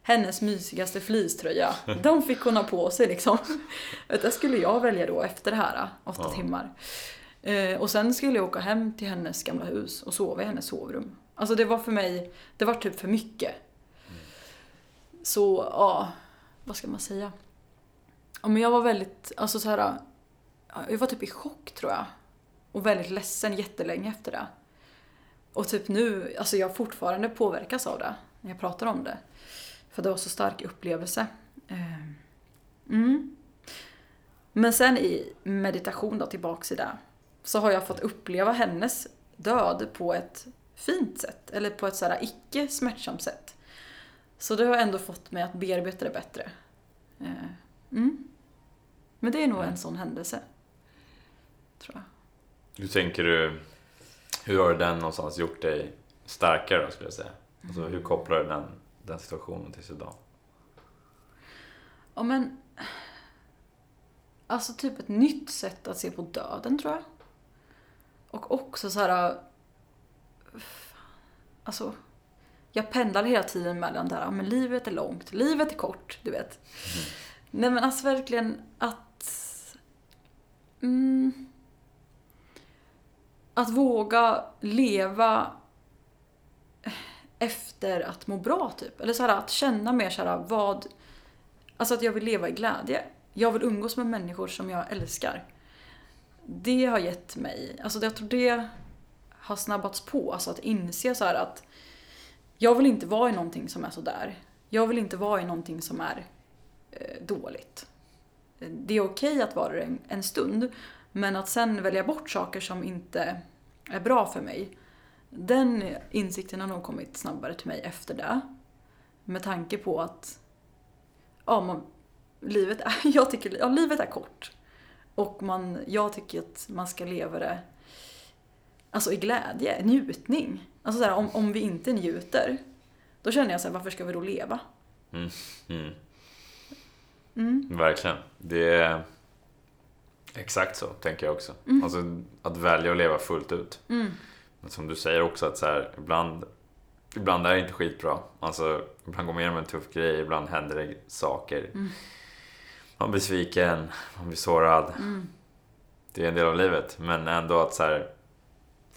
Hennes mysigaste fleecetröja. De fick hon ha på sig liksom. Det skulle jag välja då efter det här, åtta Ja. timmar. Eh, och sen skulle jag åka hem till hennes gamla hus och sova i hennes sovrum. Alltså det var för mig, det var typ för mycket. Så, ja, vad ska man säga? Ja, men jag var väldigt, alltså så här, jag var typ i chock tror jag. Och väldigt ledsen jättelänge efter det. Och typ nu, alltså jag fortfarande påverkas av det när jag pratar om det. För det var så stark upplevelse. Eh, Mm. Men sen i meditation då, tillbaks i det. Så har jag fått uppleva hennes död på ett fint sätt. Eller på ett sådär icke smärtsamt sätt. Så det har ändå fått mig att bearbeta det bättre. Eh, Mm. Men det är nog en sån händelse. Tror jag. Hur tänker du, hur har den någonstans gjort dig starkare då skulle jag säga? Alltså hur kopplar du den, den situationen till idag? Ja men... Alltså typ ett nytt sätt att se på döden tror jag. Och också så här... Alltså... Jag pendlar hela tiden mellan där, ja, men livet är långt, livet är kort, du vet. Nej men alltså verkligen att... Mm, att våga leva efter att må bra typ. Eller så här, att känna mer så här, vad... Alltså att jag vill leva i glädje. Jag vill umgås med människor som jag älskar. det har gett mig, alltså jag tror det har snabbats på. Alltså att inse så här att jag vill inte vara i någonting som är sådär. Jag vill inte vara i någonting som är eh, dåligt. Det är okej att vara det en, en stund, men att sen välja bort saker som inte är bra för mig. Den insikten har nog kommit snabbare till mig efter det. Med tanke på att ja, man, livet, är, jag tycker, ja, livet är kort. Och man, jag tycker att man ska leva det alltså i glädje, njutning. Alltså så här, om, om vi inte njuter, då känner jag så här, varför ska vi då leva? Mm. Mm. Mm. Verkligen. Det är exakt så, tänker jag också. Mm. Alltså att välja att leva fullt ut. Mm. Men som du säger också att så här, ibland, ibland är det inte skitbra. Alltså, ibland går man igenom en tuff grej, ibland händer det saker. Mm. Man blir besviken, man blir sårad. Mm. Det är en del av livet. Men ändå att så här,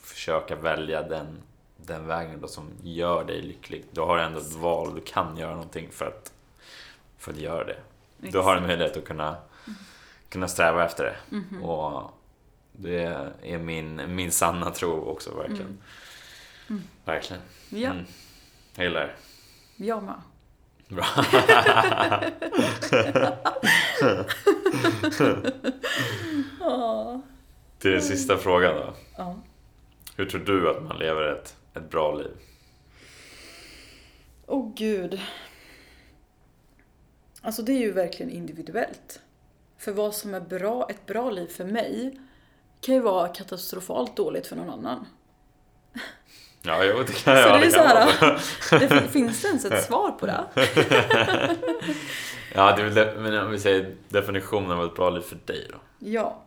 försöka välja den, den vägen då som gör dig lycklig. Du har ändå ett val, du kan göra någonting för att, för att göra det. Du har en möjlighet att kunna, kunna sträva efter det. Mhm. Och det är min, min sanna tro också, verkligen. Mm. Mm. Verkligen. Ja, Mm. Jag gillar det. jag med. Bra. Till den sista frågan då. Ja. Hur tror du att man lever ett, ett bra liv? Åh gud. Alltså det är ju verkligen individuellt. För vad som är bra, ett bra liv för mig kan ju vara katastrofalt dåligt för någon annan. Ja, jo, det kan Så jag. det är det så här, det, fin- finns det ens ett svar på det? Ja, det är väl det, men om vi säger definitionen av ett bra liv för dig då? Ja.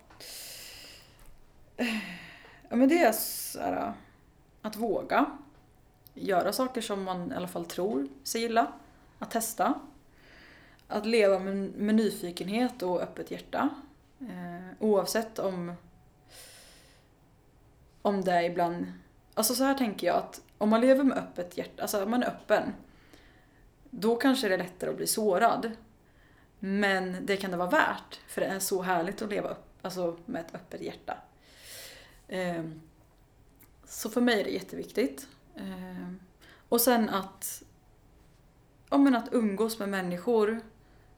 Ja men det är så här, att våga göra saker som man i alla fall tror sig gilla. Att testa. Att leva med, med nyfikenhet och öppet hjärta. Eh, oavsett om om det är ibland... Alltså så här tänker jag att om man lever med öppet hjärta, alltså om man är öppen, då kanske det är lättare att bli sårad. Men det kan det vara värt, för det är så härligt att leva upp, alltså med ett öppet hjärta. Eh, Så för mig är det jätteviktigt. Eh, Och sen att, ja, men att umgås med människor,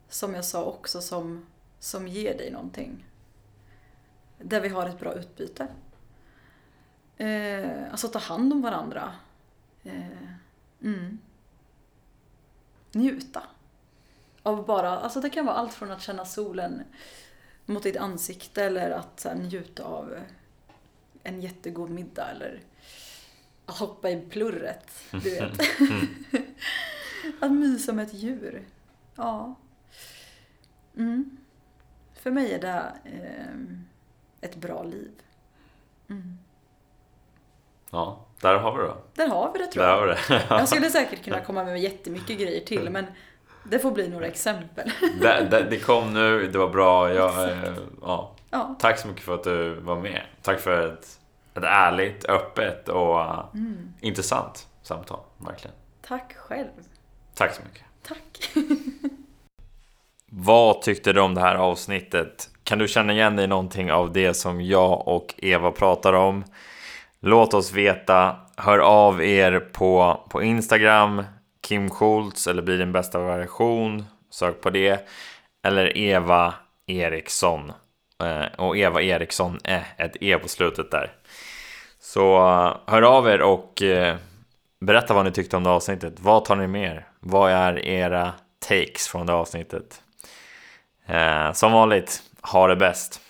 som jag sa också, som, som ger dig någonting. Där vi har ett bra utbyte. Eh, alltså ta hand om varandra. Eh, mm. Njuta. Av bara, alltså det kan vara allt från att känna solen mot ditt ansikte eller att här, njuta av en jättegod middag eller att hoppa i plurret, du vet. att mysa med ett djur. Ja. Mm. För mig är det ehm, ett bra liv. Mm. Ja, där har vi det då. Där har vi det tror Där jag. har vi det. Jag skulle säkert kunna komma med jättemycket grejer till men det får bli några exempel. det, det, det kom nu, det var bra. Jag, eh, ja. Ja. Tack så mycket för att du var med. Tack för ett, ett ärligt, öppet och eh, Mm. intressant samtal. Verkligen. Tack själv. Tack så mycket. Tack. Vad tyckte du om det här avsnittet? Kan du känna igen dig i någonting av det som jag och Eva pratar om? Låt oss veta. Hör av er på, på Instagram, Kim Schultz eller bli din bästa version. Sök på det. Eller Eva Eriksson. Eh, och Eva Eriksson är ett E på slutet där. Så eh, hör av er och berätta vad ni tyckte om det avsnittet. Vad tar ni med er? Vad är era takes från det avsnittet? Eh, som vanligt, ha det bäst!